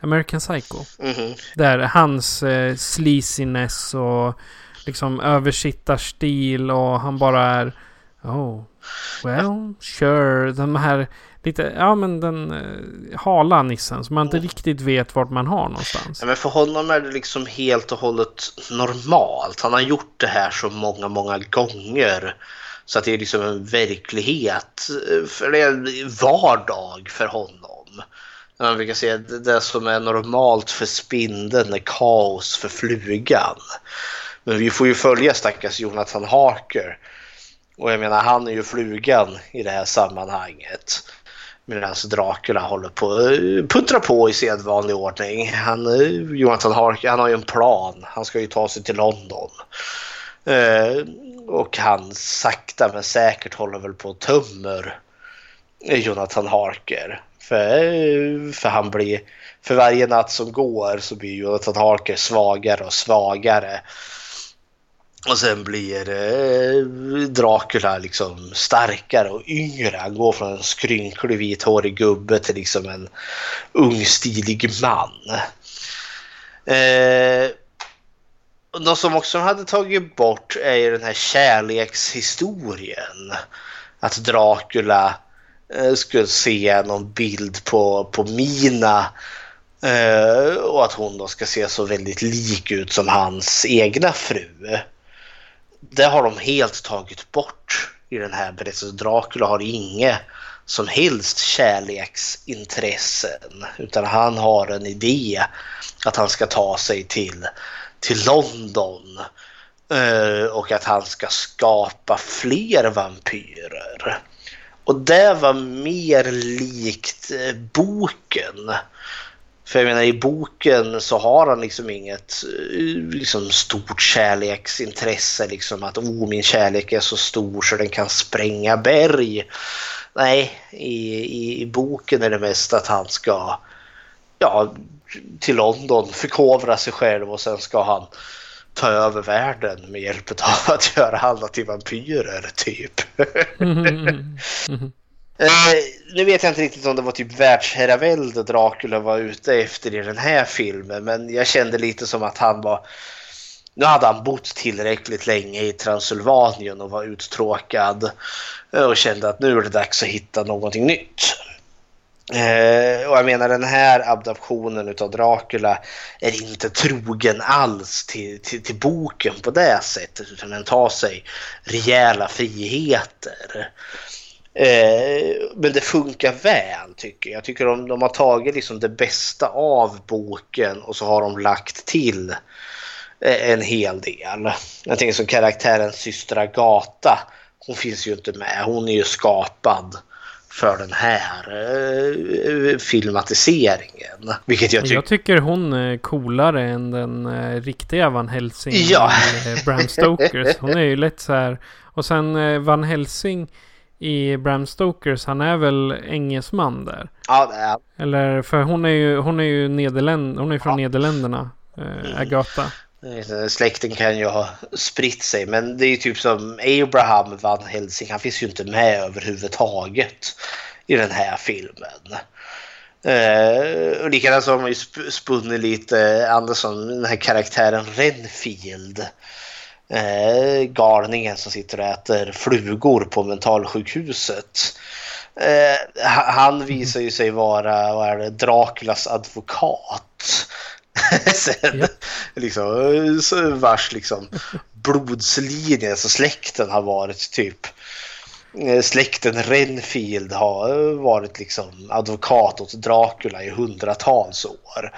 American Psycho. Mm -hmm. Där hans eh, sleaziness och liksom översittarstil och han bara är Oh, well, sure. Den här lite, ja men den uh, hala nissen som man inte riktigt vet vart man har någonstans. Ja, men för honom är det liksom helt och hållet normalt. Han har gjort det här så många, många gånger. Så att det är liksom en verklighet, eh, för det är vardag för honom. Man brukar säga att det som är normalt för spindeln är kaos för flugan. Men vi får ju följa stackars Jonathan Harker och jag menar han är ju flugan i det här sammanhanget. Medan Dracula håller på eh, att puttra på i sedvanlig ordning. Han, eh, Jonathan Harker, han har ju en plan. Han ska ju ta sig till London. Eh, och han sakta men säkert håller väl på och tömmer eh, Jonathan Harker. För, för han blir, för varje natt som går så blir Jonathan Harker svagare och svagare. Och sen blir eh, Dracula liksom starkare och yngre. Han går från en skrynklig vithårig gubbe till liksom en ung stilig man. Eh, något som också hade tagit bort är ju den här kärlekshistorien. Att Dracula eh, skulle se någon bild på, på Mina eh, och att hon då ska se så väldigt lik ut som hans egna fru det har de helt tagit bort i den här berättelsen. Dracula har inget som helst kärleksintressen utan han har en idé att han ska ta sig till, till London eh, och att han ska skapa fler vampyrer. Och det var mer likt eh, boken för jag menar i boken så har han liksom inget eh, liksom, stort kärleksintresse. Liksom att oh, min kärlek är så stor så den kan spränga berg. Nej, i, i, i boken är det mest att han ska ja, till London förkovra sig själv och sen ska han ta över världen med hjälp av att göra alla till vampyrer typ. Mm, mm, mm. Eh, nu vet jag inte riktigt om det var typ världsherravälde Dracula var ute efter i den här filmen men jag kände lite som att han var nu hade han bott tillräckligt länge i Transylvanien och var uttråkad eh, och kände att nu är det dags att hitta någonting nytt. Eh, och jag menar den här adaptionen av Dracula är inte trogen alls till, till, till, boken på det sättet utan den tar sig rejäla friheter. Eh, men det funkar väl tycker jag. Jag tycker de, de har tagit liksom det bästa av boken och så har de lagt till eh, en hel del. Jag tänker som karaktären syster Agata. Hon finns ju inte med. Hon är ju skapad för den här eh, filmatiseringen. Vilket jag, ty jag tycker hon är coolare än den eh, riktiga Van Helsing. Ja. Eh, Bram Stokers. Hon är ju lätt så här. Och sen eh, Van Helsing i Bram Stokers, han är väl engelsman där? Ja, det är Eller, för hon är ju, hon är ju Nederländ, hon är från ja. Nederländerna, eh, Agatha. Släkten kan ju ha spritt sig men det är ju typ som Abraham Van Helsing. Han finns ju inte med överhuvudtaget i den här filmen. Eh, och likadant så har man ju spunnit lite Andersson, den här karaktären Renfield. Eh, galningen som sitter och äter flugor på mentalsjukhuset. Eh, han visar ju sig vara vad är det, Draculas advokat. Sen, yep. liksom, vars liksom, blodslinje, alltså släkten har varit typ eh, Släkten Renfield har varit liksom advokat åt Dracula i hundratals år.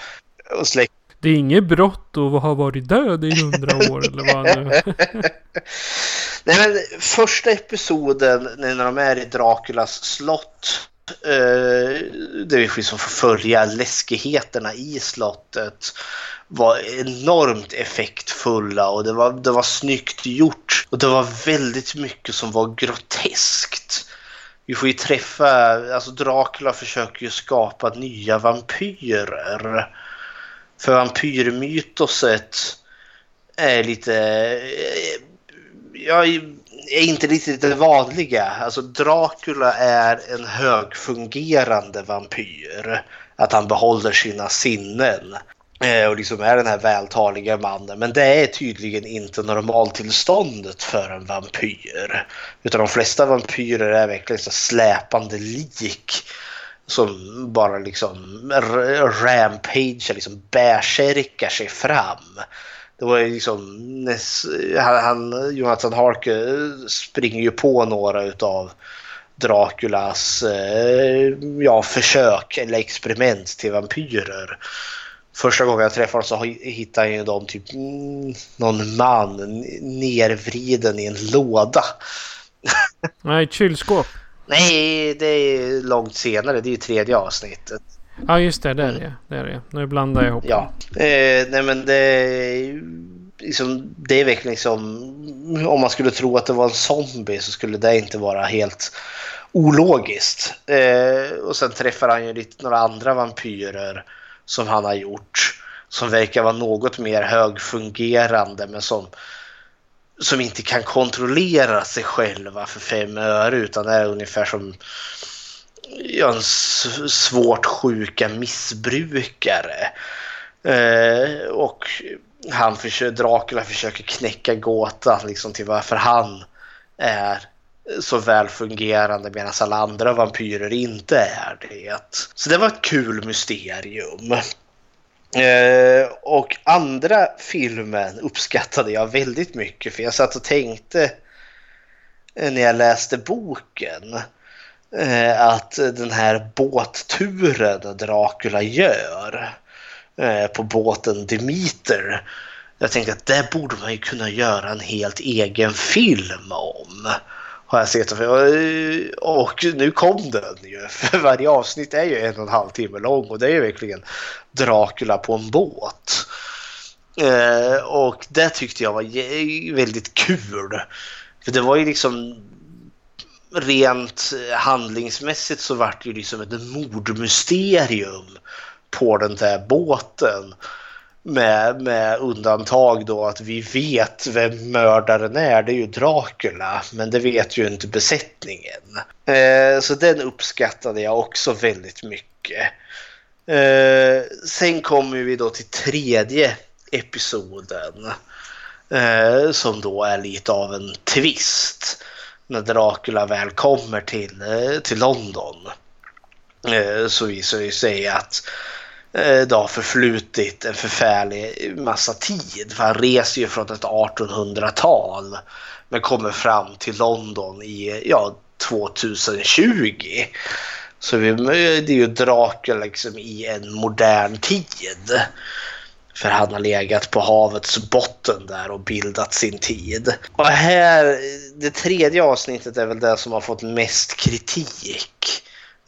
Och släkt... Det är inget brott att ha varit död i hundra år eller vad nu? Nej men första episoden när de är i Draculas slott eh, är vi liksom får följa läskigheterna i slottet var enormt effektfulla och det var, det var snyggt gjort. Och det var väldigt mycket som var groteskt. Vi får ju träffa, alltså Dracula försöker ju skapa nya vampyrer. För vampyrmytoset är lite, eh, ja, är inte riktigt det vanliga. Alltså Dracula är en högfungerande vampyr. Att han behåller sina sinnen. Eh, och liksom är den här vältaliga mannen. Men det är tydligen inte normaltillståndet för en vampyr. Utan de flesta vampyrer är verkligen så släpande lik. Som bara liksom rampagear, liksom bärsärkar sig fram. Det var ju liksom, han, Jonathan Harke eh, springer ju på några utav Draculas eh, ja, försök eller experiment till vampyrer. Första gången jag träffade dem så hittade jag dem typ mm, någon man nervriden i en låda. Nej, ett kylskåp. Nej, det är långt senare. Det är ju tredje avsnittet. Ja, just det. Det är det. det, är det. Nu blandar jag ihop. Ja, eh, nej men det är, liksom, det är verkligen liksom... Om man skulle tro att det var en zombie så skulle det inte vara helt ologiskt. Eh, och sen träffar han ju lite några andra vampyrer som han har gjort. Som verkar vara något mer högfungerande men som, som inte kan kontrollera sig själva för fem öre utan är ungefär som ja, en svårt sjuka missbrukare. Eh, och han försöker, Dracula försöker knäcka gåtan liksom till varför han är så väl fungerande medan alla andra vampyrer inte är det. Så det var ett kul mysterium. Eh, och andra filmen uppskattade jag väldigt mycket för jag satt och tänkte eh, när jag läste boken eh, att den här båtturen Dracula gör eh, på båten Demeter jag tänkte att det borde man ju kunna göra en helt egen film om har jag sett. Och nu kom den ju. För varje avsnitt är ju en och en halv timme lång och det är ju verkligen Dracula på en båt. Eh, och det tyckte jag var väldigt kul. För det var ju liksom rent handlingsmässigt så vart det ju liksom ett mordmysterium på den där båten. Med, med undantag då att vi vet vem mördaren är. Det är ju Dracula, men det vet ju inte besättningen. Eh, så den uppskattade jag också väldigt mycket. Eh, sen kommer vi då till tredje episoden. Eh, som då är lite av en twist. När Dracula väl kommer till, eh, till London. eh, så visar det sig att eh, det har förflutit en förfärlig massa tid. För han reser ju från ett 1800-tal men kommer fram till London i ja, 2020. Så vi, det är ju Dracula liksom i en modern tid. För han har legat på havets botten där och bildat sin tid. Och här, det tredje avsnittet är väl det som har fått mest kritik.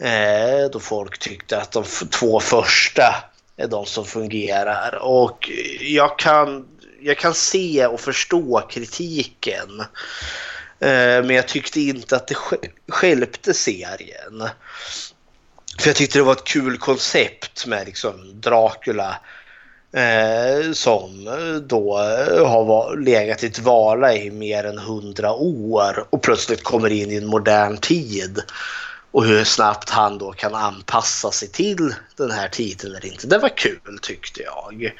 Eh, då folk tyckte att de två första är de som fungerar. Och jag kan, jag kan se och förstå kritiken. Eh, men jag tyckte inte att det skälpte serien. För jag tyckte det var ett kul koncept med liksom Dracula eh, som då har legat i dvala i mer än hundra år och plötsligt kommer in i en modern tid. Och hur snabbt han då kan anpassa sig till den här titeln. eller inte. Det var kul tyckte jag.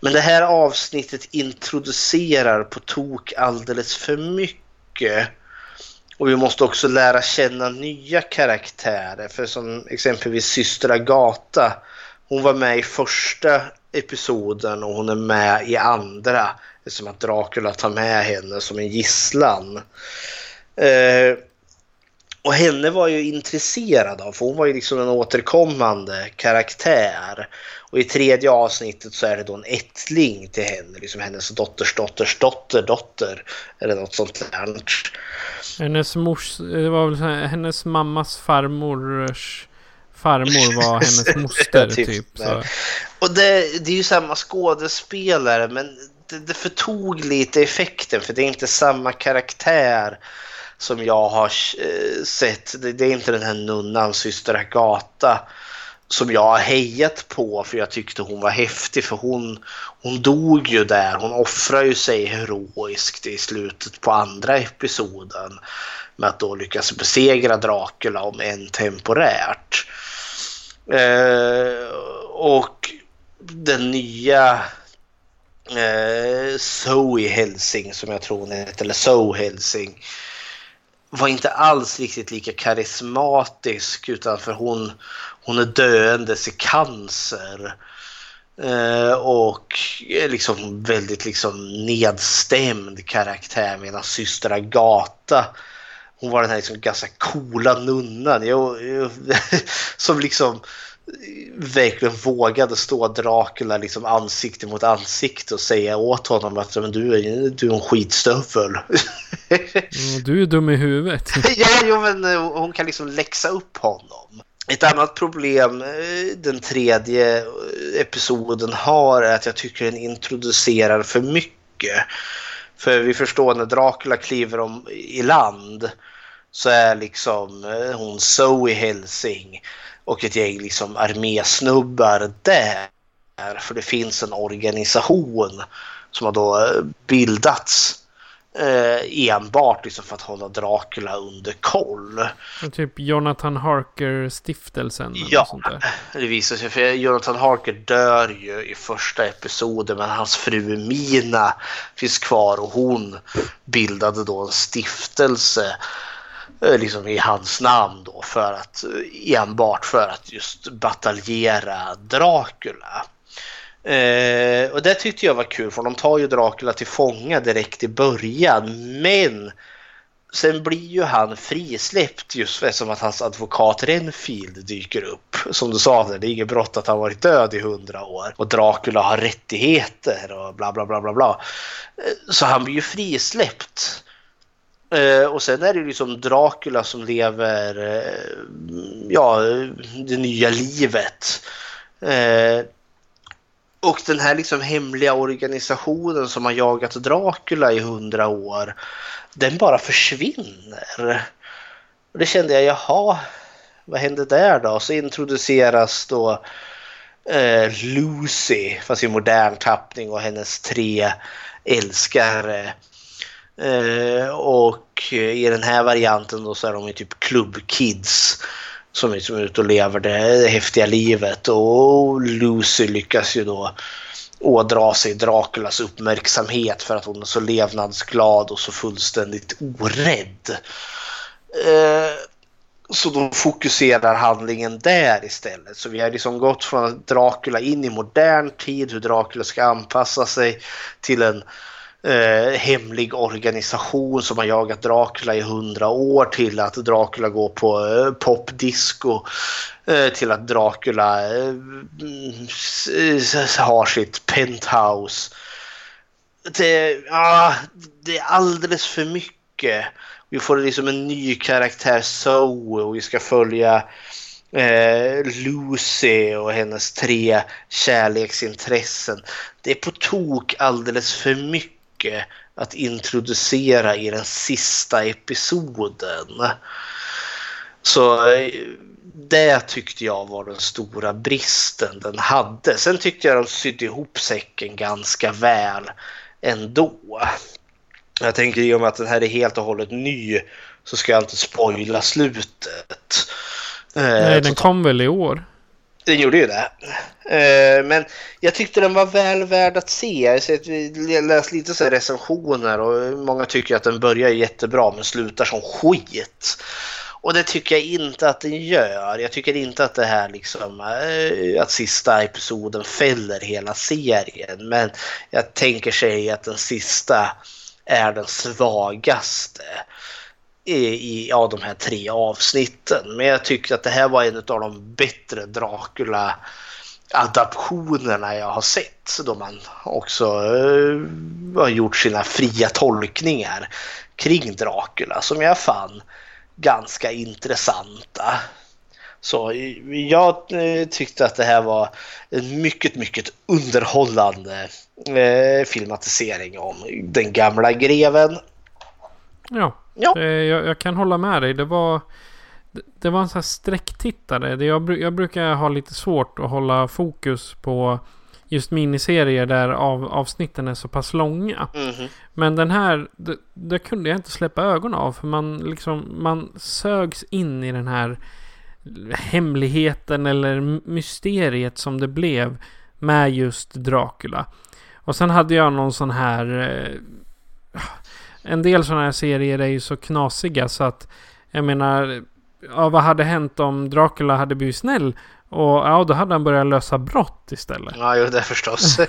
Men det här avsnittet introducerar på tok alldeles för mycket. Och vi måste också lära känna nya karaktärer. För som exempelvis syster Agata. Hon var med i första episoden och hon är med i andra. Det är som att Dracula tar med henne som en gisslan. Eh, och henne var jag intresserad av för hon var ju liksom en återkommande karaktär. Och i tredje avsnittet så är det då en ättling till henne, liksom hennes dotters dotters dotter dotter. Eller något sånt där. Hennes mors, det var väl hennes mammas farmors farmor var hennes moster typ. typ så. Och det, det är ju samma skådespelare men det, det förtog lite effekten för det är inte samma karaktär som jag har eh, sett. Det, det är inte den här nunnan, syster Agata som jag har hejat på för jag tyckte hon var häftig för hon, hon dog ju där. Hon offrar ju sig heroiskt i slutet på andra episoden med att då lyckas besegra Dracula om än temporärt. Eh, och den nya eh, Zoe Helsing som jag tror hon heter, eller Zoe Helsing var inte alls riktigt lika karismatisk utan för hon, hon är döendes i cancer. Eh, och liksom väldigt liksom nedstämd karaktär medan syster Agata hon var den här liksom ganska coola nunnan jag, jag, som liksom verkligen vågade stå Dracula liksom ansikte mot ansikte och säga åt honom att men du, är, du är en skitstövel. mm, du är dum i huvudet. ja, jo, men eh, hon kan liksom läxa upp honom. Ett annat problem eh, den tredje episoden har är att jag tycker den introducerar för mycket. För vi förstår när Dracula kliver om i land så är liksom eh, hon Zoe Helsing och ett gäng liksom armésnubbar där. För det finns en organisation som har då eh, bildats eh, enbart liksom för att hålla Dracula under koll. Typ Jonathan Harker-stiftelsen? Ja, det visar sig. För Jonathan Harker dör ju i första episoden men hans fru Mina finns kvar och hon bildade då en stiftelse Eh, liksom i hans namn då för att eh, enbart för att just bataljera Dracula. Eh, och det tyckte jag var kul för de tar ju Dracula till fånga direkt i början men sen blir ju han frisläppt just eftersom att hans advokat Renfield dyker upp. Som du sa, det är inget brott att han varit död i hundra år och Dracula har rättigheter och bla bla bla bla bla. Eh, så han blir ju frisläppt. Eh, och sen är det liksom Dracula som lever eh, ja, det nya livet. Eh, och den här liksom hemliga organisationen som har jagat Dracula i hundra år, den bara försvinner. Och det kände jag, jaha, vad hände där då? Så introduceras då eh, Lucy, fast i modern tappning och hennes tre älskare. Eh, och i den här varianten då så är de ju typ klubbkids som är, är ute och lever det, häftiga livet och Lucy lyckas ju då ådra sig Draculas uppmärksamhet för att hon är så levnadsglad och så fullständigt orädd. Eh, så då fokuserar handlingen där istället. Så vi har liksom gått från Dracula in i modern tid, hur Dracula ska anpassa sig till en eh, hemlig organisation som har jagat Dracula i hundra år till att Dracula går på eh, popdisco eh, till att Dracula eh, har sitt penthouse. Det, ah, det är alldeles för mycket. Vi får liksom en ny karaktär Zoe och vi ska följa eh, Lucy och hennes tre kärleksintressen. Det är på tok alldeles för mycket mycket att introducera i den sista episoden. Så eh, det tyckte jag var den stora bristen den hade. Sen tyckte jag de sydde ihop säcken ganska väl ändå. Jag tänker i och med att den här är helt och hållet ny så ska jag inte spoila slutet. Nej, eh, den kom väl i år? Den gjorde ju det. Eh, men jag tyckte den var väl värd att se. Jag läste lite så recensioner och många tycker att den börjar jättebra men slutar som skit. Och det tycker jag inte att den gör. Jag tycker inte att det här liksom eh, att sista episoden fäller hela serien. Men jag tänker sig att den sista är den svagaste i ja, de här tre avsnitten. Men jag tycker att det här var en av de bättre Dracula adaptionerna jag har sett då man också uh, har gjort sina fria tolkningar kring Dracula som jag fann ganska intressanta. Så eh, jag uh, tyckte att det här var en mycket, mycket underhållande uh, filmatisering om den gamla greven. Ja, Ja. Det, jag, jag, kan hålla med dig. Det var, det, det var en sån här sträcktittare. Det, jag, jag brukar ha lite svårt att hålla fokus på just miniserier där av, avsnitten är så pass långa. Mm. Men den här, det, det, kunde jag inte släppa ögonen av. För man, liksom, man sögs in i den här hemligheten eller mysteriet som det blev med just Dracula. Och sen hade jag någon sån här... En del sådana här serier är ju så knasiga så att jag menar, ja, vad hade hänt om Dracula hade blivit snäll? Och ja, då hade han börjat lösa brott istället. Ja, jo, det förstås.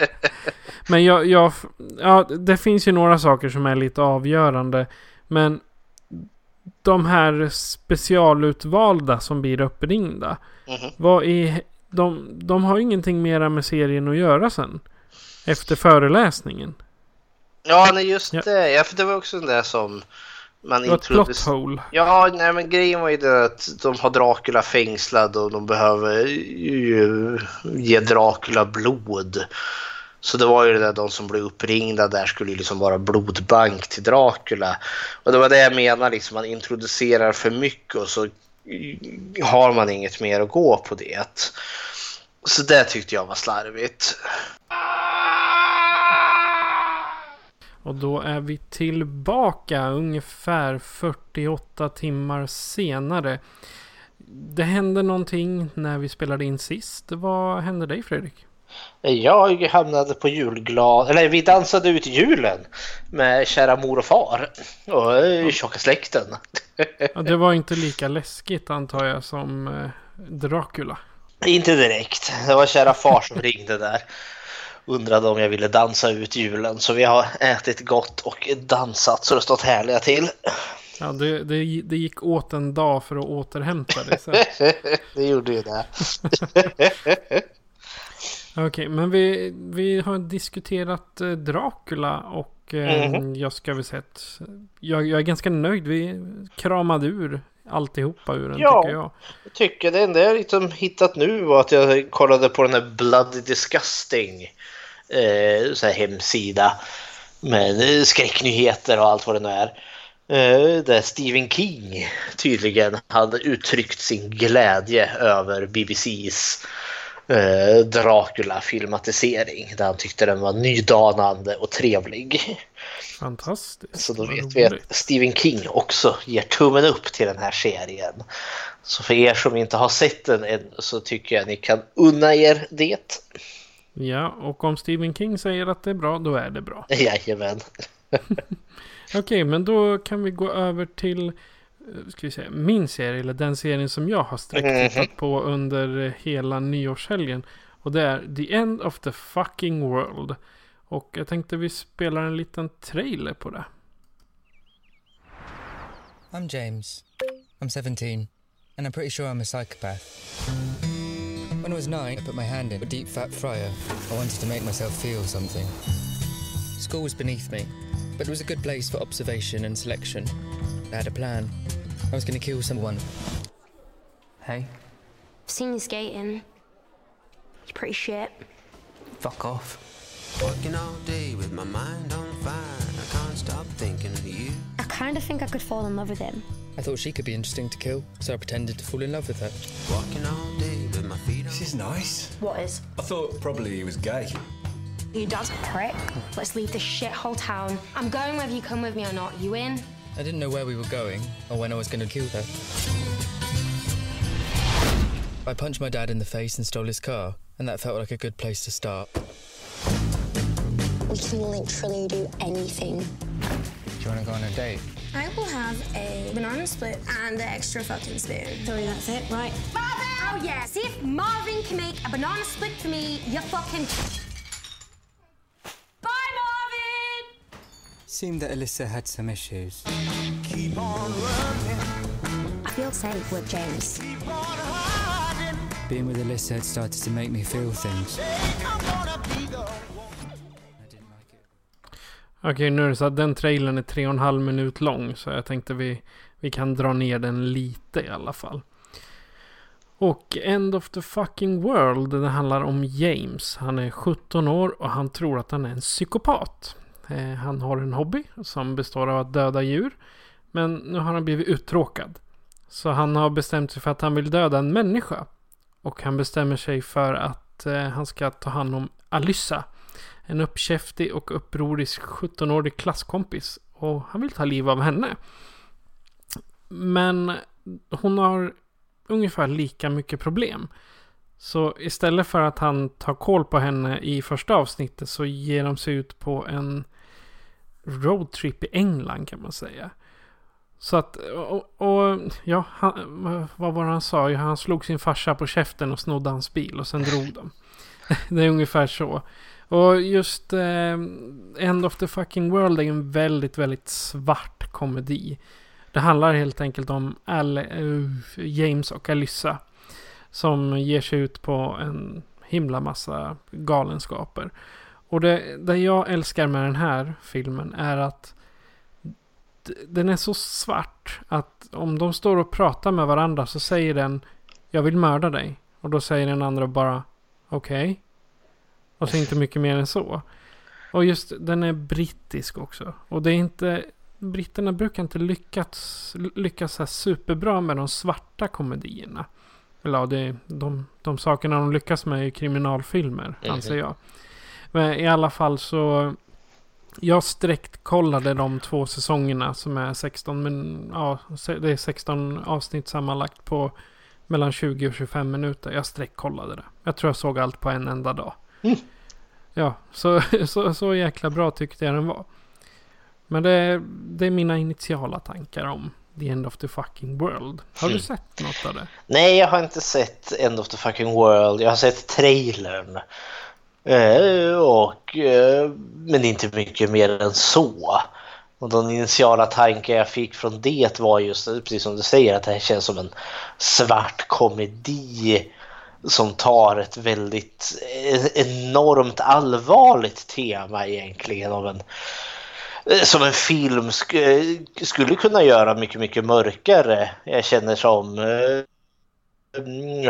men jag, jag, ja, det finns ju några saker som är lite avgörande. Men de här specialutvalda som blir uppringda. Mm -hmm. Vad är, de, de har ingenting mera med serien att göra sen. Efter föreläsningen. Ja, nej just ja. det. Ja, för det var också den där som man introducerade. Ja, nej men grejen var ju det att de har Dracula fängslad och de behöver ju ge Dracula blod. Så det var ju det där de som blev uppringda där skulle ju liksom vara blodbank till Dracula. Och det var det jag menar liksom man introducerar för mycket och så har man inget mer att gå på det. Så det tyckte jag var slarvigt. Och då är vi tillbaka ungefär 48 timmar senare. Det hände någonting när vi spelade in sist. Vad hände dig Fredrik? Jag hamnade på julglad... Eller vi dansade ut julen med kära mor och far och eh, tjocka släkten. Ja, det var inte lika läskigt antar jag som eh, Dracula. Inte direkt. Det var kära far som ringde där undrade om jag ville dansa ut julen. Så vi har ätit gott och dansat så det stått härliga till. Ja, det, det, det gick åt en dag för att återhämta dig sen. det gjorde ju det. Okej, okay, men vi, vi har diskuterat eh, Dracula och mm -hmm. jag ska väl säga att jag, jag är ganska nöjd. Vi kramade ur alltihopa ur den ja, tycker jag. jag tycker det enda jag liksom hittat nu var att jag kollade på den här Bloody Disgusting eh, så här hemsida med skräcknyheter och allt vad det nu är. Eh, där Stephen King tydligen hade uttryckt sin glädje över BBCs eh, Dracula-filmatisering. Där han tyckte den var nydanande och trevlig. Fantastiskt. Så då vet vi att Stephen King också ger tummen upp till den här serien. Så för er som inte har sett den än så tycker jag ni kan unna er det. Ja, och om Stephen King säger att det är bra, då är det bra. Jajamän. Okej, okay, men då kan vi gå över till ska vi säga, min serie, eller den serien som jag har sträcktittat mm. på under hela nyårshelgen. Och det är The End of the Fucking World. Och jag tänkte vi spelar en liten trailer på det. I'm James. I'm 17. And I'm pretty sure I'm a psychopath. When I was nine, I put my hand in a deep fat fryer. I wanted to make myself feel something. School was beneath me, but it was a good place for observation and selection. I had a plan. I was going to kill someone. Hey? I've seen you skating. You're pretty shit. Fuck off. Working all day with my mind on fire. I can't stop thinking of you. I kind of think I could fall in love with him. I thought she could be interesting to kill, so I pretended to fall in love with her. Walking all day with my feet This is nice. What is? I thought probably he was gay. You dad's a prick. Let's leave this shithole town. I'm going whether you come with me or not. You in? I didn't know where we were going or when I was going to kill her. I punched my dad in the face and stole his car, and that felt like a good place to start. We can literally do anything. Do you want to go on a date? I will have a banana split and an extra fucking spoon. Sorry, that's it, right? Marvin! Oh, yeah. See if Marvin can make a banana split for me, you fucking... Bye, Marvin! Seemed that Alyssa had some issues. Keep on running. I feel safe with James. Being with Alyssa had started to make me feel things. Okej, nu är det så att den trailern är tre och en halv minut lång. Så jag tänkte vi, vi kan dra ner den lite i alla fall. Och End of the fucking world. Det handlar om James. Han är 17 år och han tror att han är en psykopat. Eh, han har en hobby som består av att döda djur. Men nu har han blivit uttråkad. Så han har bestämt sig för att han vill döda en människa. Och han bestämmer sig för att eh, han ska ta hand om Alyssa. En uppkäftig och upprorisk 17-årig klasskompis. Och han vill ta liv av henne. Men hon har ungefär lika mycket problem. Så istället för att han tar koll på henne i första avsnittet så ger de sig ut på en roadtrip i England kan man säga. Så att, och, och ja, han, vad var det han sa? Han slog sin farsa på käften och snodde hans bil och sen drog de. det är ungefär så. Och just eh, End of the fucking world är en väldigt, väldigt svart komedi. Det handlar helt enkelt om Al uh, James och Alyssa. Som ger sig ut på en himla massa galenskaper. Och det, det jag älskar med den här filmen är att den är så svart att om de står och pratar med varandra så säger den Jag vill mörda dig. Och då säger den andra bara Okej. Okay. Och så inte mycket mer än så. Och just den är brittisk också. Och det är inte... Britterna brukar inte lyckats, lyckas så superbra med de svarta komedierna. Eller ja, det, de, de sakerna de lyckas med är kriminalfilmer, mm. anser jag. Men i alla fall så... Jag sträckt kollade de två säsongerna som är 16, men ja, det är 16 avsnitt sammanlagt på mellan 20 och 25 minuter. Jag sträckkollade det. Jag tror jag såg allt på en enda dag. Mm. Ja, så, så, så jäkla bra tyckte jag den var. Men det, det är mina initiala tankar om The End of the Fucking World. Har du mm. sett något av det? Nej, jag har inte sett End of the Fucking World. Jag har sett trailern. Eh, och, eh, men inte mycket mer än så. Och den initiala tanken jag fick från det var just, precis som du säger, att det här känns som en svart komedi som tar ett väldigt enormt allvarligt tema egentligen av en som en film sk skulle kunna göra mycket, mycket mörkare. Jag känner som eh,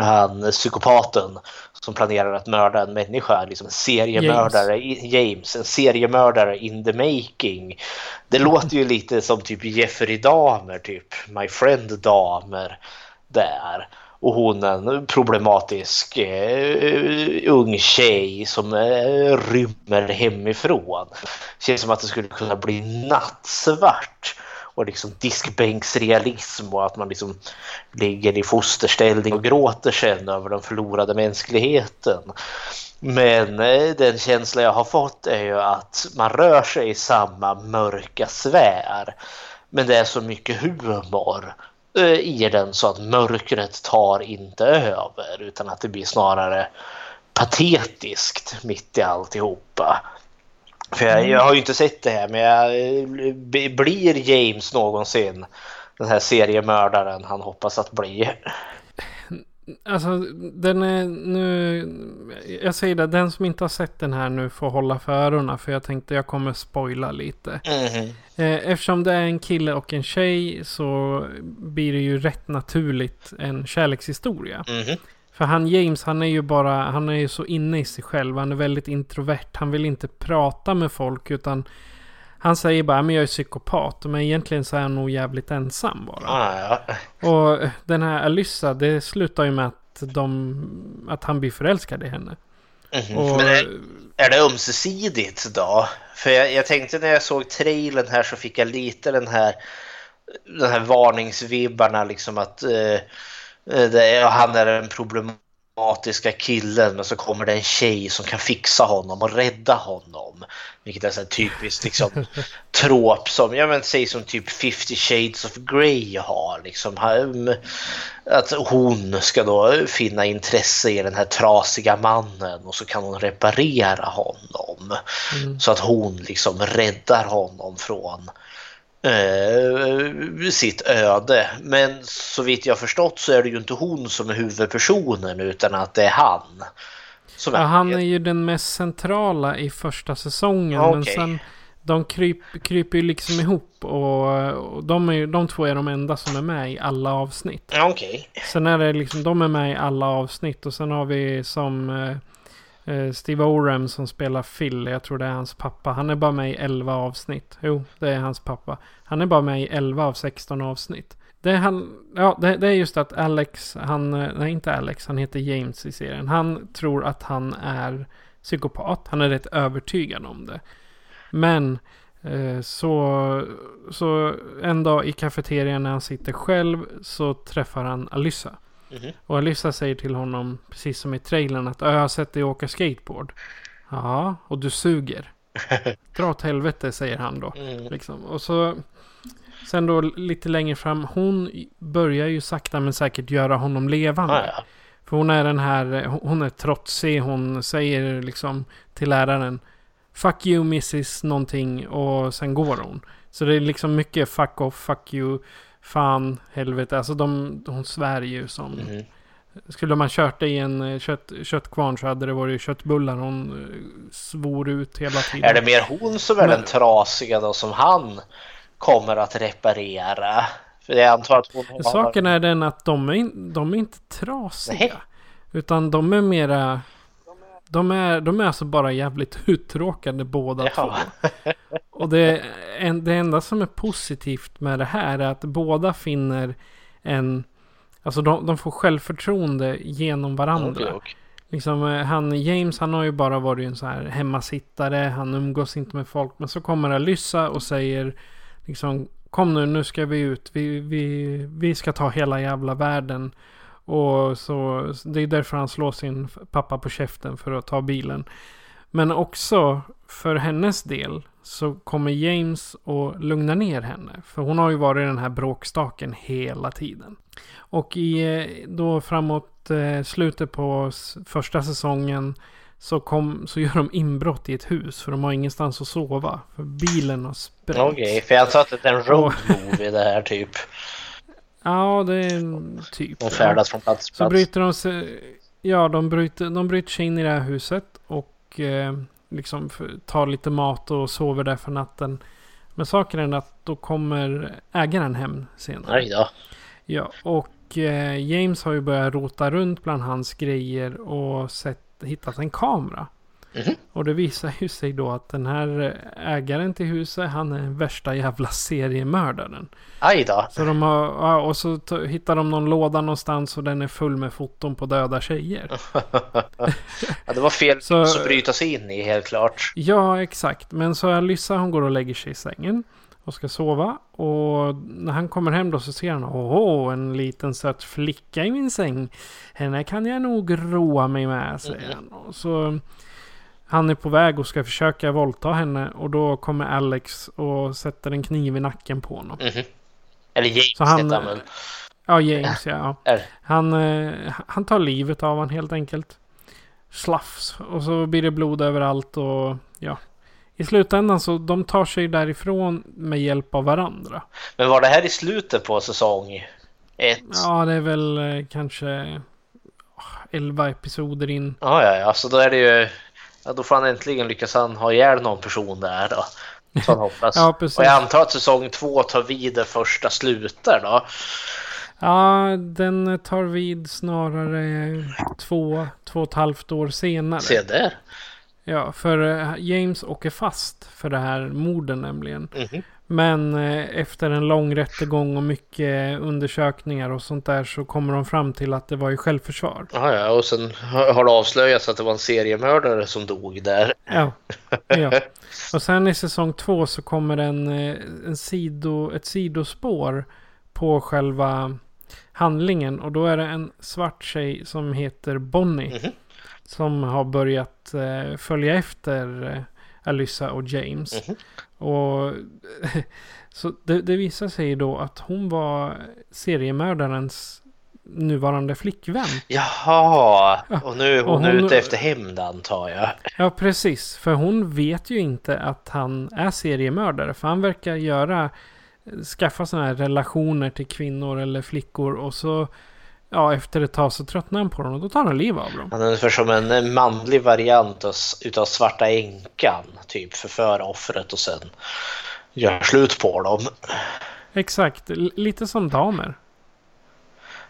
han psykopaten som planerar att mörda en människa, liksom en seriemördare, James. James, en seriemördare in the making. Det låter ju lite som typ Jeffrey Dahmer, typ My Friend Dahmer där. Och hon en problematisk eh, ung tjej som eh, rymmer hemifrån. Det Känns som att det skulle kunna bli nattsvart och liksom diskbänksrealism och att man liksom ligger i fosterställning och gråter sen över den förlorade mänskligheten. Men eh, den känsla jag har fått är ju att man rör sig i samma mörka sfär. Men det är så mycket humor Eh, i den så att mörkret tar inte över utan att det blir snarare patetiskt mitt i alltihopa. För jag, jag har ju inte sett det här men jag, eh, blir James någonsin den här seriemördaren han hoppas att bli? Alltså den är nu. Jag säger det. Den som inte har sett den här nu får hålla för öronen. För jag tänkte jag kommer spoila lite. Mm. Eftersom det är en kille och en tjej så blir det ju rätt naturligt en kärlekshistoria. Mm. För han James han är ju bara. Han är ju så inne i sig själv. Han är väldigt introvert. Han vill inte prata med folk utan. Han säger bara att jag är psykopat. Men egentligen så är han nog jävligt ensam bara. Ah, ja. Och den här Alyssa, det slutar ju med att, de, att han blir förälskad i henne. Mm, och, men är, är, det ömsesidigt då? För jag, jag, tänkte när jag såg trailern här så fick jag lite den här, den här varningsvibbarna liksom att uh, det, han är en problem problematiska killen men så kommer det en tjej som kan fixa honom och rädda honom. Vilket är så typiskt liksom trop som, ja men säg som typ 50 shades of Grey har liksom. Att hon ska då finna intresse i den här trasiga mannen och så kan hon reparera honom. Mm. Så att hon liksom räddar honom från eh, sitt öde. Men så vitt jag förstått så är det ju inte hon som är huvudpersonen utan att det är han. Som ja, är han är ju den mest centrala i första säsongen. Okay. Men sen de kryp, kryper ju liksom ihop och, och de, är, de två är de enda som är med i alla avsnitt. Okay. Sen är det liksom, de är med i alla avsnitt och sen har vi som eh, Eh, Eh, Steve Oram som spelar Phil, jag tror det är hans pappa. Han är bara med i 11 avsnitt. Jo, det är hans pappa. Han är bara med i 11 av 16 avsnitt. Det är, han, ja, det, det, är just att Alex, han, eh, nej inte Alex, han heter James i serien. Han tror att han är psykopat. Han är rätt övertygad om det. Men eh, så, så en dag i kafeterian när han sitter själv så träffar han Alyssa. Mm. Och Alyssa säger till honom, precis som i trailern, att jag har sett dig åka skateboard. Ja, och du suger. Dra åt helvete, säger han då. Mm. Liksom. Och så... Sen då lite längre fram, hon börjar ju sakta men säkert göra honom levande. Ah, ja. För hon är den här, hon är trotsig, hon säger liksom till läraren Fuck you mrs någonting och sen går hon. Så det är liksom mycket fuck off, fuck you. Fan, helvete. Alltså de, hon svär ju som... Mm. Skulle man kört det i en eh, kött, köttkvarn så hade det varit köttbullar hon eh, svor ut hela tiden. Är det mer hon som är Men... den trasiga då som han kommer att reparera? För jag antar att hon Saken är den att de är, de är inte trasiga. Nej. Utan de är mera... De är, de är alltså bara jävligt uttråkade båda ja. två. Och det, en, det enda som är positivt med det här är att båda finner en... Alltså de, de får självförtroende genom varandra. Okay, okay. Liksom, eh, han, James han har ju bara varit en så här hemmasittare. Han umgås inte med folk. Men så kommer Alyssa och säger liksom Kom nu, nu ska vi ut. Vi, vi, vi ska ta hela jävla världen. Och så, det är därför han slår sin pappa på käften för att ta bilen. Men också för hennes del så kommer James att lugna ner henne. För hon har ju varit den här bråkstaken hela tiden. Och i, eh, då framåt eh, slutet på första säsongen så, kom, så gör de inbrott i ett hus för de har ingenstans att sova. För bilen har sprängts. Okej, okay, för jag sa att det är en road movie det här typ. Ja, det är typ. De färdas från plats till plats. Så bryter de sig. Ja, de bryter, de bryter sig in i det här huset. Och eh, liksom tar lite mat och sover där för natten. Men saken är att då kommer ägaren hem senare. Nej då. Ja, och eh, James har ju börjat rota runt bland hans grejer och sett, hittat en kamera. Mm-hmm. Och det visar ju sig då att den här ägaren till huset, han är värsta jävla seriemördaren. Aj då. Så de har, och så hittar de någon låda någonstans och den är full med foton på döda tjejer. ja, det var fel så, att bryta sig in i helt klart. Ja, exakt. Men så Alyssa hon går och lägger sig i sängen och ska sova. Och när han kommer hem då så ser han åh, en liten söt flicka i min säng. Henne kan jag nog roa mig med, säger mm. han. Och så han är på väg och ska försöka våldta henne och då kommer Alex och sätter en kniv i nacken på honom. Mm -hmm. Eller James så han, heter han väl? Ja, James ja. Han, eh, han tar livet av han helt enkelt. Slafs. Och så blir det blod överallt och ja. I slutändan så de tar sig därifrån med hjälp av varandra. Men var det här i slutet på säsong ett? Ja, det är väl eh, kanske 11 episoder in. Ja, ja, ja. Så då är det ju... Ja, då får han äntligen lyckas han ha ihjäl någon person där då. Så han hoppas. ja, precis. Och jag antar att säsong två tar vid där första slutar då. Ja, den tar vid snarare två, två och ett halvt år senare. Se där. Ja, för eh, James åker fast för det här morden nämligen. Mm -hmm. Men eh, efter en lång rättegång och mycket undersökningar och sånt där så kommer de fram till att det var i självförsvar. Ja, ja, och sen har det avslöjats att det var en seriemördare som dog där. Ja, ja. och sen i säsong två så kommer en, eh, en sido, ett sidospår på själva handlingen. Och då är det en svart tjej som heter Bonnie. Mm -hmm. Som har börjat eh, följa efter Alyssa och James. Mm -hmm. Och så det, det visar sig då att hon var seriemördarens nuvarande flickvän. Jaha, och nu är hon, och hon ute efter hämnd antar jag. Ja, precis. För hon vet ju inte att han är seriemördare. För han verkar göra, skaffa sådana här relationer till kvinnor eller flickor. Och så, ja, efter ett tag så tröttnar han på dem och då tar han liv av dem. Han är ungefär som en manlig variant utav Svarta Änkan. Typ förföra offret och sen gör slut på dem. Exakt, lite som damer.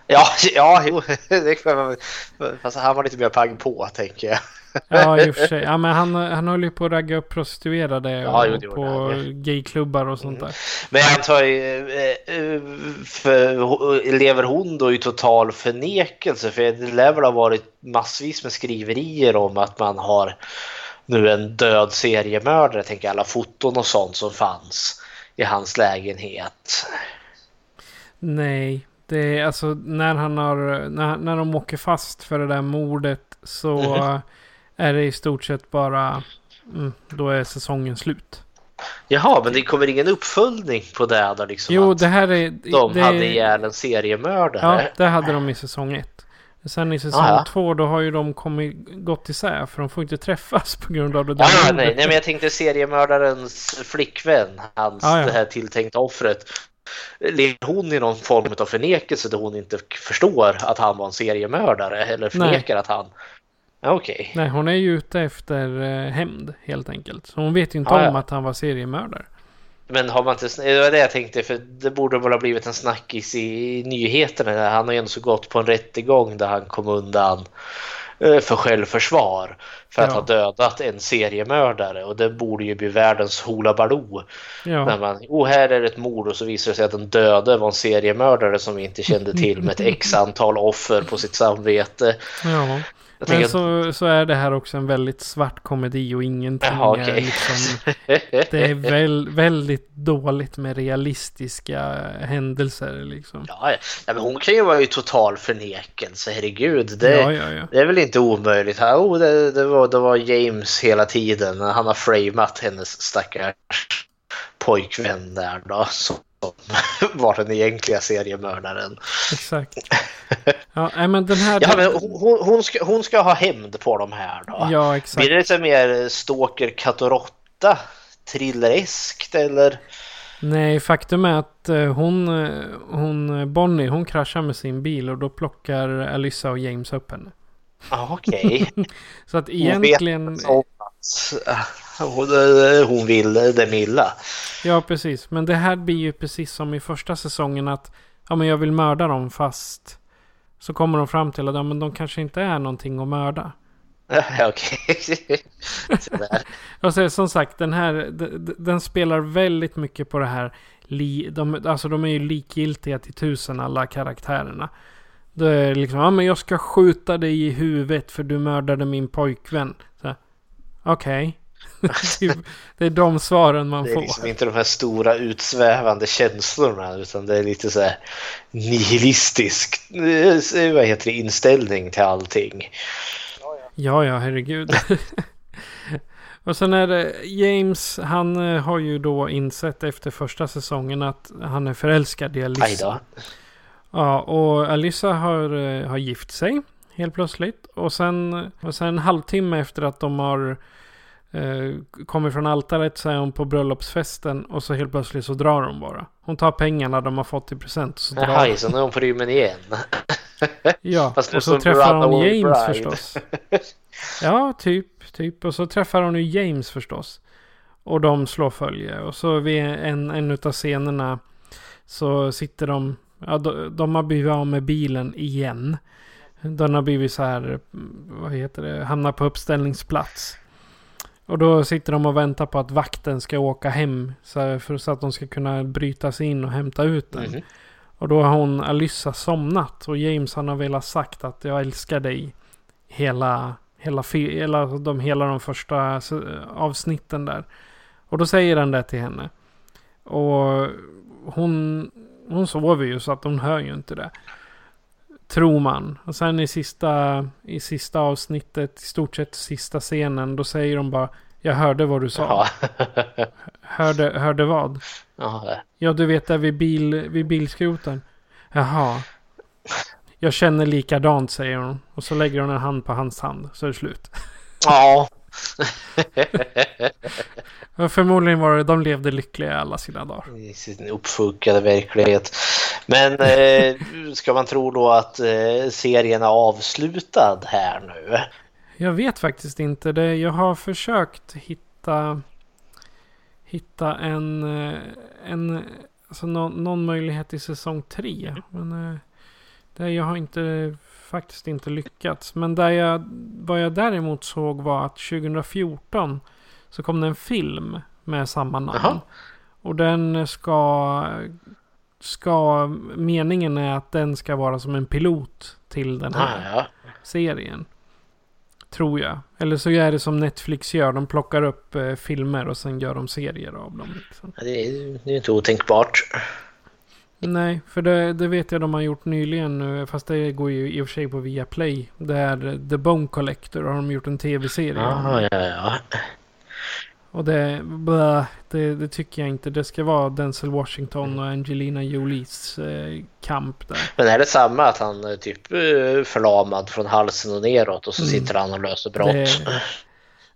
Ja, ja, jo, fast han var lite mer pang på tänker jag. Ja, i och för sig. Ja, men han, han höll ju på att ragga upp prostituerade ja, och jo, på gayklubbar och sånt där. Men jag antar, eh, eh, för, lever hon då i total förnekelse? För det lär väl ha varit massvis med skriverier om att man har nu en död seriemördare, tänker alla foton och sånt som fanns i hans lägenhet. Nej, det är alltså när han har, när, när de åker fast för det där mordet så mm. Är det i stort sett bara, mm, då är säsongen slut. Jaha, men det kommer ingen uppföljning på det då liksom? Jo, det här är... De det, hade ihjäl en seriemördare? Ja, det hade de i säsong ett. Sen i säsong ah, två då har ju de kommit, gått isär för de får inte träffas på grund av det där. Ah, nej, nej, men jag tänkte seriemördarens flickvän, hans ah, ja. det här tilltänkta offret. Lever hon i någon form av förnekelse där hon inte förstår att han var en seriemördare eller förnekar nej. att han... Okej. Okay. Nej, hon är ju ute efter eh, hämnd helt enkelt. Så hon vet ju inte ah, om ja. att han var seriemördare. Men har man inte, det var det jag tänkte, för det borde väl ha blivit en snackis i nyheterna. Han har ju ändå så gått på en rättegång där han kom undan eh, för självförsvar för att ja. ha dödat en seriemördare och det borde ju bli världens hula baloo. Ja. När man, oh här är ett mord och så visar det sig att den döde var en seriemördare som vi inte kände till med ett x antal offer på sitt samvete. Ja. Men så, så är det här också en väldigt svart komedi och ingenting Jaha, okay. är liksom... Det är väl, väldigt dåligt med realistiska händelser liksom. Ja, ja. men hon kan ju vara i total förnekelse, herregud. Det, ja, ja, ja. det är väl inte omöjligt. Oh, det, det, var, det var James hela tiden. Han har framat hennes stackars pojkvän där då. Så var den egentliga seriemördaren. Exakt. Ja, men den här... Ja, men hon, hon, ska, hon ska ha hämnd på de här då. Ja, exakt. Blir det lite mer Stalker katt och råtta? Thrillereskt eller? Nej, faktum är att eh, hon, eh, hon, Bonnie, hon kraschar med sin bil och då plockar Alyssa och James upp henne. Ah, Okej. Okay. Så att egentligen... Hon, vet hon vill det illa. Ja, precis. Men det här blir ju precis som i första säsongen att ja, men jag vill mörda dem fast så kommer de fram till att ja, men de kanske inte är någonting att mörda. Okej. alltså, som sagt, den här den, den, spelar väldigt mycket på det här. Li, de, alltså de är ju likgiltiga till tusen alla karaktärerna. Det är liksom, ja men jag ska skjuta dig i huvudet för du mördade min pojkvän. Okej. Okay. Typ, det är de svaren man får. Det är liksom inte de här stora utsvävande känslorna utan det är lite så här nihilistisk eh, vad heter det, inställning till allting. Ja, ja, herregud. Och sen är det James, han eh, har ju då insett efter första säsongen att han är förälskad i Alyssa. Ja, och Alyssa har, eh, har gift sig helt plötsligt. Och sen, och sen en halvtimme efter att de har eh, kommit från altaret så är hon på bröllopsfesten och så helt plötsligt så drar hon bara. Hon tar pengarna de har fått i present så drar Jaha, så nu är hon på rymmen igen. ja, Fast och så träffar hon James förstås. Ja, typ, typ. Och så träffar hon ju James förstås. Och de slår följe. Och så vid en, en av scenerna så sitter de, ja de, de har blivit av med bilen igen. Den har blivit så här, vad heter det, hamnar på uppställningsplats. Och då sitter de och väntar på att vakten ska åka hem. Så, för, så att de ska kunna bryta sig in och hämta ut den. Mm. Och då har hon, Alyssa, somnat. Och James han har velat sagt att jag älskar dig. Hela, hela, hela, de, hela de första avsnitten där. Och då säger han det till henne. Och hon, hon sover ju så att hon hör ju inte det. Tror man. Och sen i sista, i sista avsnittet, i stort sett sista scenen, då säger de bara Jag hörde vad du sa. Ja. hörde, hörde vad? Ja. ja, du vet där vid, bil, vid bilskroten. Jaha. Jag känner likadant, säger hon. Och så lägger hon en hand på hans hand, så är det slut. Ja. Förmodligen var det, de levde lyckliga alla sina dagar. I sin uppfuckade verklighet. Men eh, ska man tro då att eh, serien är avslutad här nu? Jag vet faktiskt inte det. Jag har försökt hitta hitta en, eh, en alltså någon, någon möjlighet i säsong tre. Men eh, det, jag har inte faktiskt inte lyckats. Men där jag, vad jag däremot såg var att 2014 så kom det en film med samma namn. Aha. Och den ska, ska, meningen är att den ska vara som en pilot till den här ah, ja. serien. Tror jag. Eller så är det som Netflix gör. De plockar upp eh, filmer och sen gör de serier av dem. Liksom. Ja, det, är, det är inte otänkbart. Nej, för det, det, vet jag de har gjort nyligen nu. Fast det går ju i och för sig på Viaplay. Det är The Bone Collector har de gjort en tv-serie ah, ja, ja. Och det, det, det, tycker jag inte. Det ska vara Denzel Washington och Angelina Jolies eh, kamp där. Men är det samma att han är typ eh, förlamad från halsen och neråt och så mm. sitter han och löser brott? Det,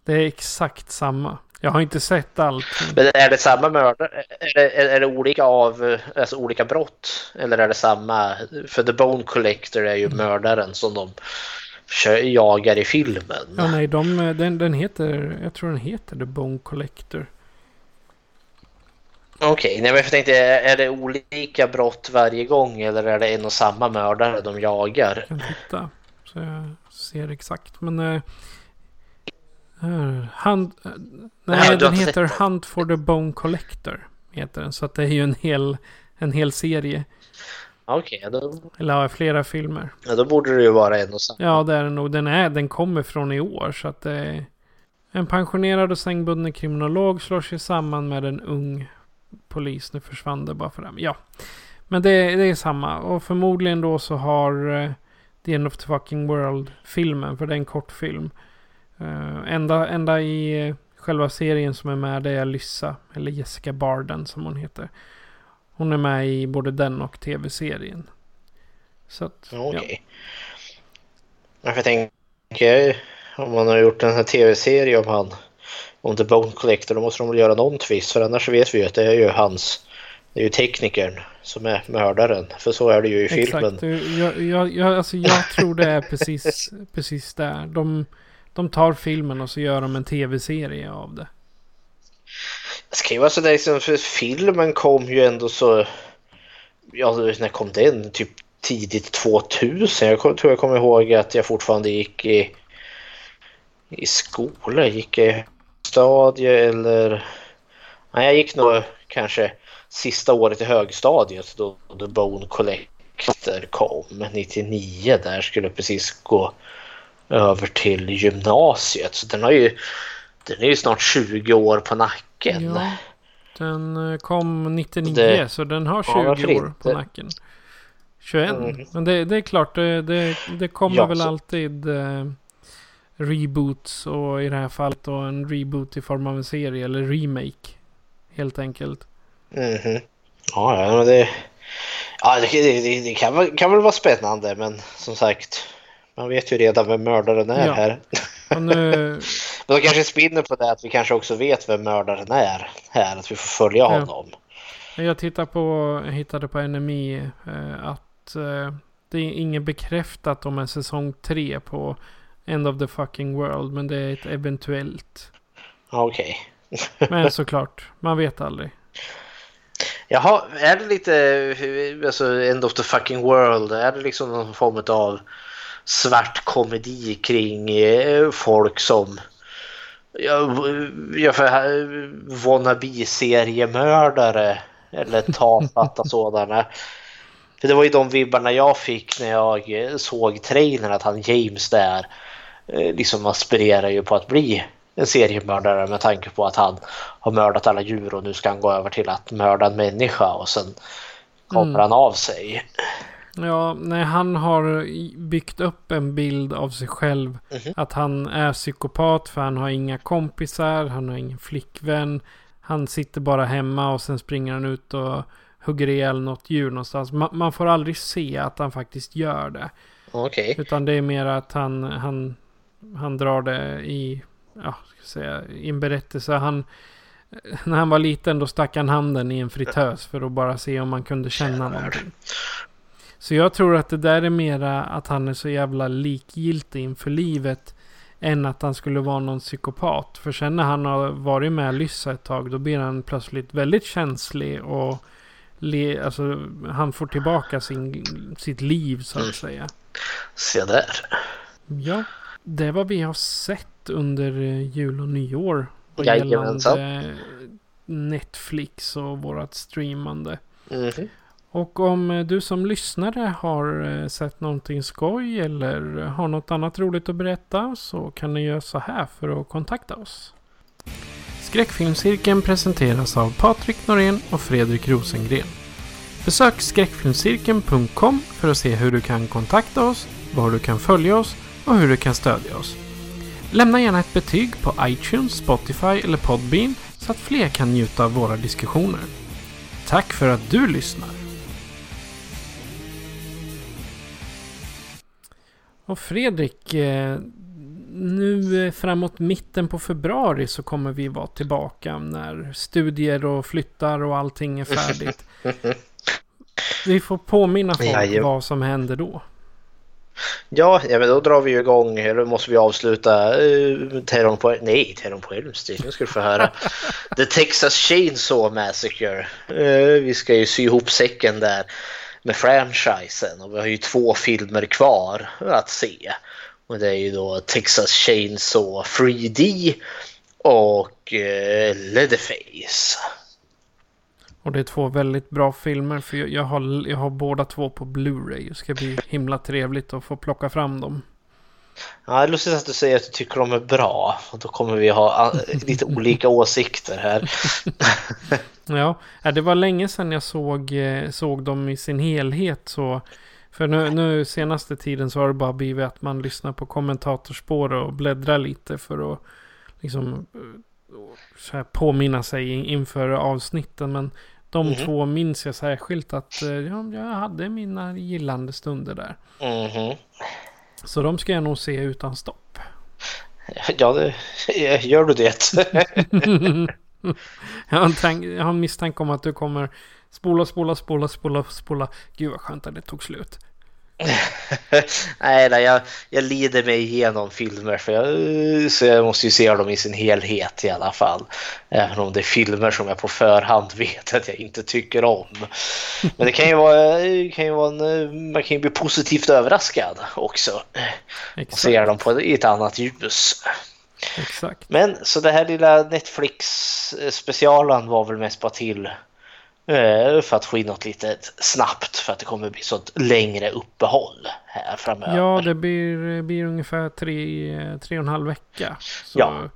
det, är exakt samma. Jag har inte sett allt. Men är det samma mördare? Är det, är det olika av, alltså olika brott? Eller är det samma? För The Bone Collector är ju mm. mördaren som de jagar i filmen. Ja, nej, de, den, den heter, jag tror den heter The Bone Collector. Okej, okay, nej men jag tänkte, är det olika brott varje gång eller är det en och samma mördare de jagar? Jag kan titta så jag ser exakt. Men uh, uh, Hunt, uh, nej, ja, den heter Hunt for the Bone Collector. Heter den, så att det är ju en hel, en hel serie. Okej, okay, då... Eller ja, flera filmer. Ja, då borde det ju vara en och samma. Ja, det är den nog. Den, är, den kommer från i år, så att det är... En pensionerad och sängbunden kriminolog slår sig samman med en ung polis. Nu försvann det bara för dem. Ja. Men det, det är samma. Och förmodligen då så har uh, The End of the Fucking World-filmen, för det är en kortfilm. Uh, enda, enda i uh, själva serien som är med det är Lyssa. Eller Jessica Barden som hon heter. Hon är med i både den och tv-serien. Så att, Okej. Okay. Ja. Jag tänker, om man har gjort en tv-serie om han, om The Bone Collector, då måste de väl göra någon twist. För annars vet vi ju att det är ju hans, det är ju teknikern som är mördaren. För så är det ju i Exakt. filmen. Jag, jag, jag, alltså jag tror det är precis, precis där. De, de tar filmen och så gör de en tv-serie av det. Det ska ju vara sådär liksom, för filmen kom ju ändå så... Ja, när kom den? Typ tidigt 2000. Jag tror jag kommer ihåg att jag fortfarande gick i, i skola. Gick i stadie eller... Nej, jag gick nog kanske sista året i högstadiet då The Bone Collector kom. 99 där skulle precis gå över till gymnasiet. Så den har ju... Den är ju snart 20 år på nacken. Ja, den eh, kom 99 det, så den har 20 ja, år på nacken. 21. Mm. Men det, det, är klart, det, det, det kommer ja, väl så. alltid... Eh, reboots och i det här fallet då en reboot i form av en serie eller remake. Helt enkelt. Mm -hmm. Ja, ja, men det, ja, det, det, det kan, kan väl vara spännande men som sagt man vet ju redan vem mördaren är ja. här. Nu... men de kanske spinner på det att vi kanske också vet vem mördaren är här. Att vi får följa ja. honom. Jag tittar på, jag hittade på NMI eh, att eh, det är inget bekräftat om en säsong 3 på End of the fucking world. Men det är ett eventuellt. Okej. Okay. men såklart, man vet aldrig. Jaha, är det lite, alltså End of the fucking world, är det liksom någon form av svart komedi kring eh, folk som ja, ja, wannabe-seriemördare eller tafatta sådana. För det var ju de vibbarna jag fick när jag såg trailern att han James där eh, liksom aspirerar ju på att bli en seriemördare med tanke på att han har mördat alla djur och nu ska han gå över till att mörda en människa och sen kommer mm. han av sig. Ja, nej, han har byggt upp en bild av sig själv. Mm -hmm. Att han är psykopat för han har inga kompisar, han har ingen flickvän. Han sitter bara hemma och sen springer han ut och hugger ihjäl något djur någonstans. Man, man får aldrig se att han faktiskt gör det. Okej. Okay. Utan det är mer att han, han, han drar det i, ja, ska säga, i en berättelse. Han, när han var liten då stack han handen i en fritös för att bara se om man kunde känna någonting. Så jag tror att det där är mera att han är så jävla likgiltig inför livet. Än att han skulle vara någon psykopat. För sen när han har varit med Lyssa ett tag. Då blir han plötsligt väldigt känslig. Och le, alltså, han får tillbaka sin, sitt liv så att mm. säga. Se där. Ja, det är vad vi har sett under jul och nyår. Och gällande Netflix och vårat streamande. Mm -hmm. Och om eh, du som lyssnare har eh, sett någonting skoj eller har något annat roligt att berätta så kan ni göra så här för att kontakta oss. Skräckfilmscirkeln presenteras av Patrik Norén och Fredrik Rosengren. Besök skräckfilmscirkeln.com för att se hur du kan kontakta oss, var du kan följa oss och hur du kan stödja oss. Lämna gärna ett betyg på iTunes, Spotify eller Podbean så att fler kan njuta av våra diskussioner. Tack för att du lyssnar! Och Fredrik, eh, nu framåt mitten på februari så kommer vi vara tillbaka när studier och flyttar och allting är färdigt. vi får påminna folk ja, vad som händer då. Ja, ja, men då drar vi igång, eller måste vi avsluta uh, Terrorn på... Nej, Terrorn på Elm Street, nu ska du få höra. The Texas Chainsaw Massacre. Uh, vi ska ju sy ihop säcken där med franchisen och vi har ju två filmer kvar att se. Och det är ju då Texas Chainsaw 3D och eh, Leatherface. Och det är två väldigt bra filmer för jag, jag, har, jag har båda två på Blu-ray. Det ska bli himla trevligt att få plocka fram dem. Ja, det är lustigt att du säger att du tycker de är bra. Och då kommer vi ha ah, lite olika åsikter här. ja, det var länge sedan jag såg, eh, såg dem i sin helhet. Så, för nu, nu senaste tiden så har det bara blivit att man lyssnar på kommentatorspår och bläddrar lite för att liksom eh, så här påminna sig inför avsnitten. Men de mm -hmm. två minns jag särskilt att eh, ja, jag hade mina gillande stunder där. Mm -hmm. Så de ska jag nog se utan stopp. Ja, det, gör du det? jag, har tank, jag har en misstanke om att du kommer spola, spola, spola, spola, spola. Gud vad skönt att det tog slut. nej, nej jag, jag lider mig igenom filmer för jag, så jag måste ju se dem i sin helhet i alla fall. Även om det är filmer som jag på förhand vet att jag inte tycker om. Men det kan ju vara, kan ju vara en, man kan ju bli positivt överraskad också. Exakt. Och se dem på ett annat ljus. Exakt. Men så det här lilla Netflix specialen var väl mest bara till Eh, för att få in något litet snabbt för att det kommer bli sånt längre uppehåll här framöver. Ja, det blir, blir ungefär tre, tre och en halv vecka. Så ja.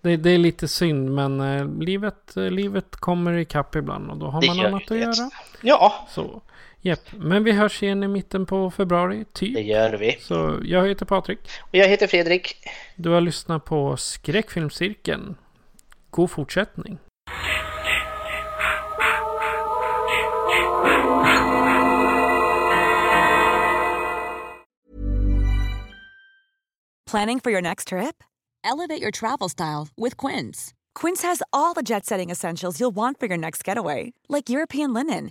det, det, är lite synd men eh, livet, livet kommer ikapp ibland och då har man annat att göra. Ja. Så, Jepp. Men vi hörs igen i mitten på februari, typ. Det gör vi. Så jag heter Patrik. Och jag heter Fredrik. Du har lyssnat på Skräckfilmscirkeln. God fortsättning. Planning for your next trip? Elevate your travel style with Quince. Quince has all the jet setting essentials you'll want for your next getaway, like European linen,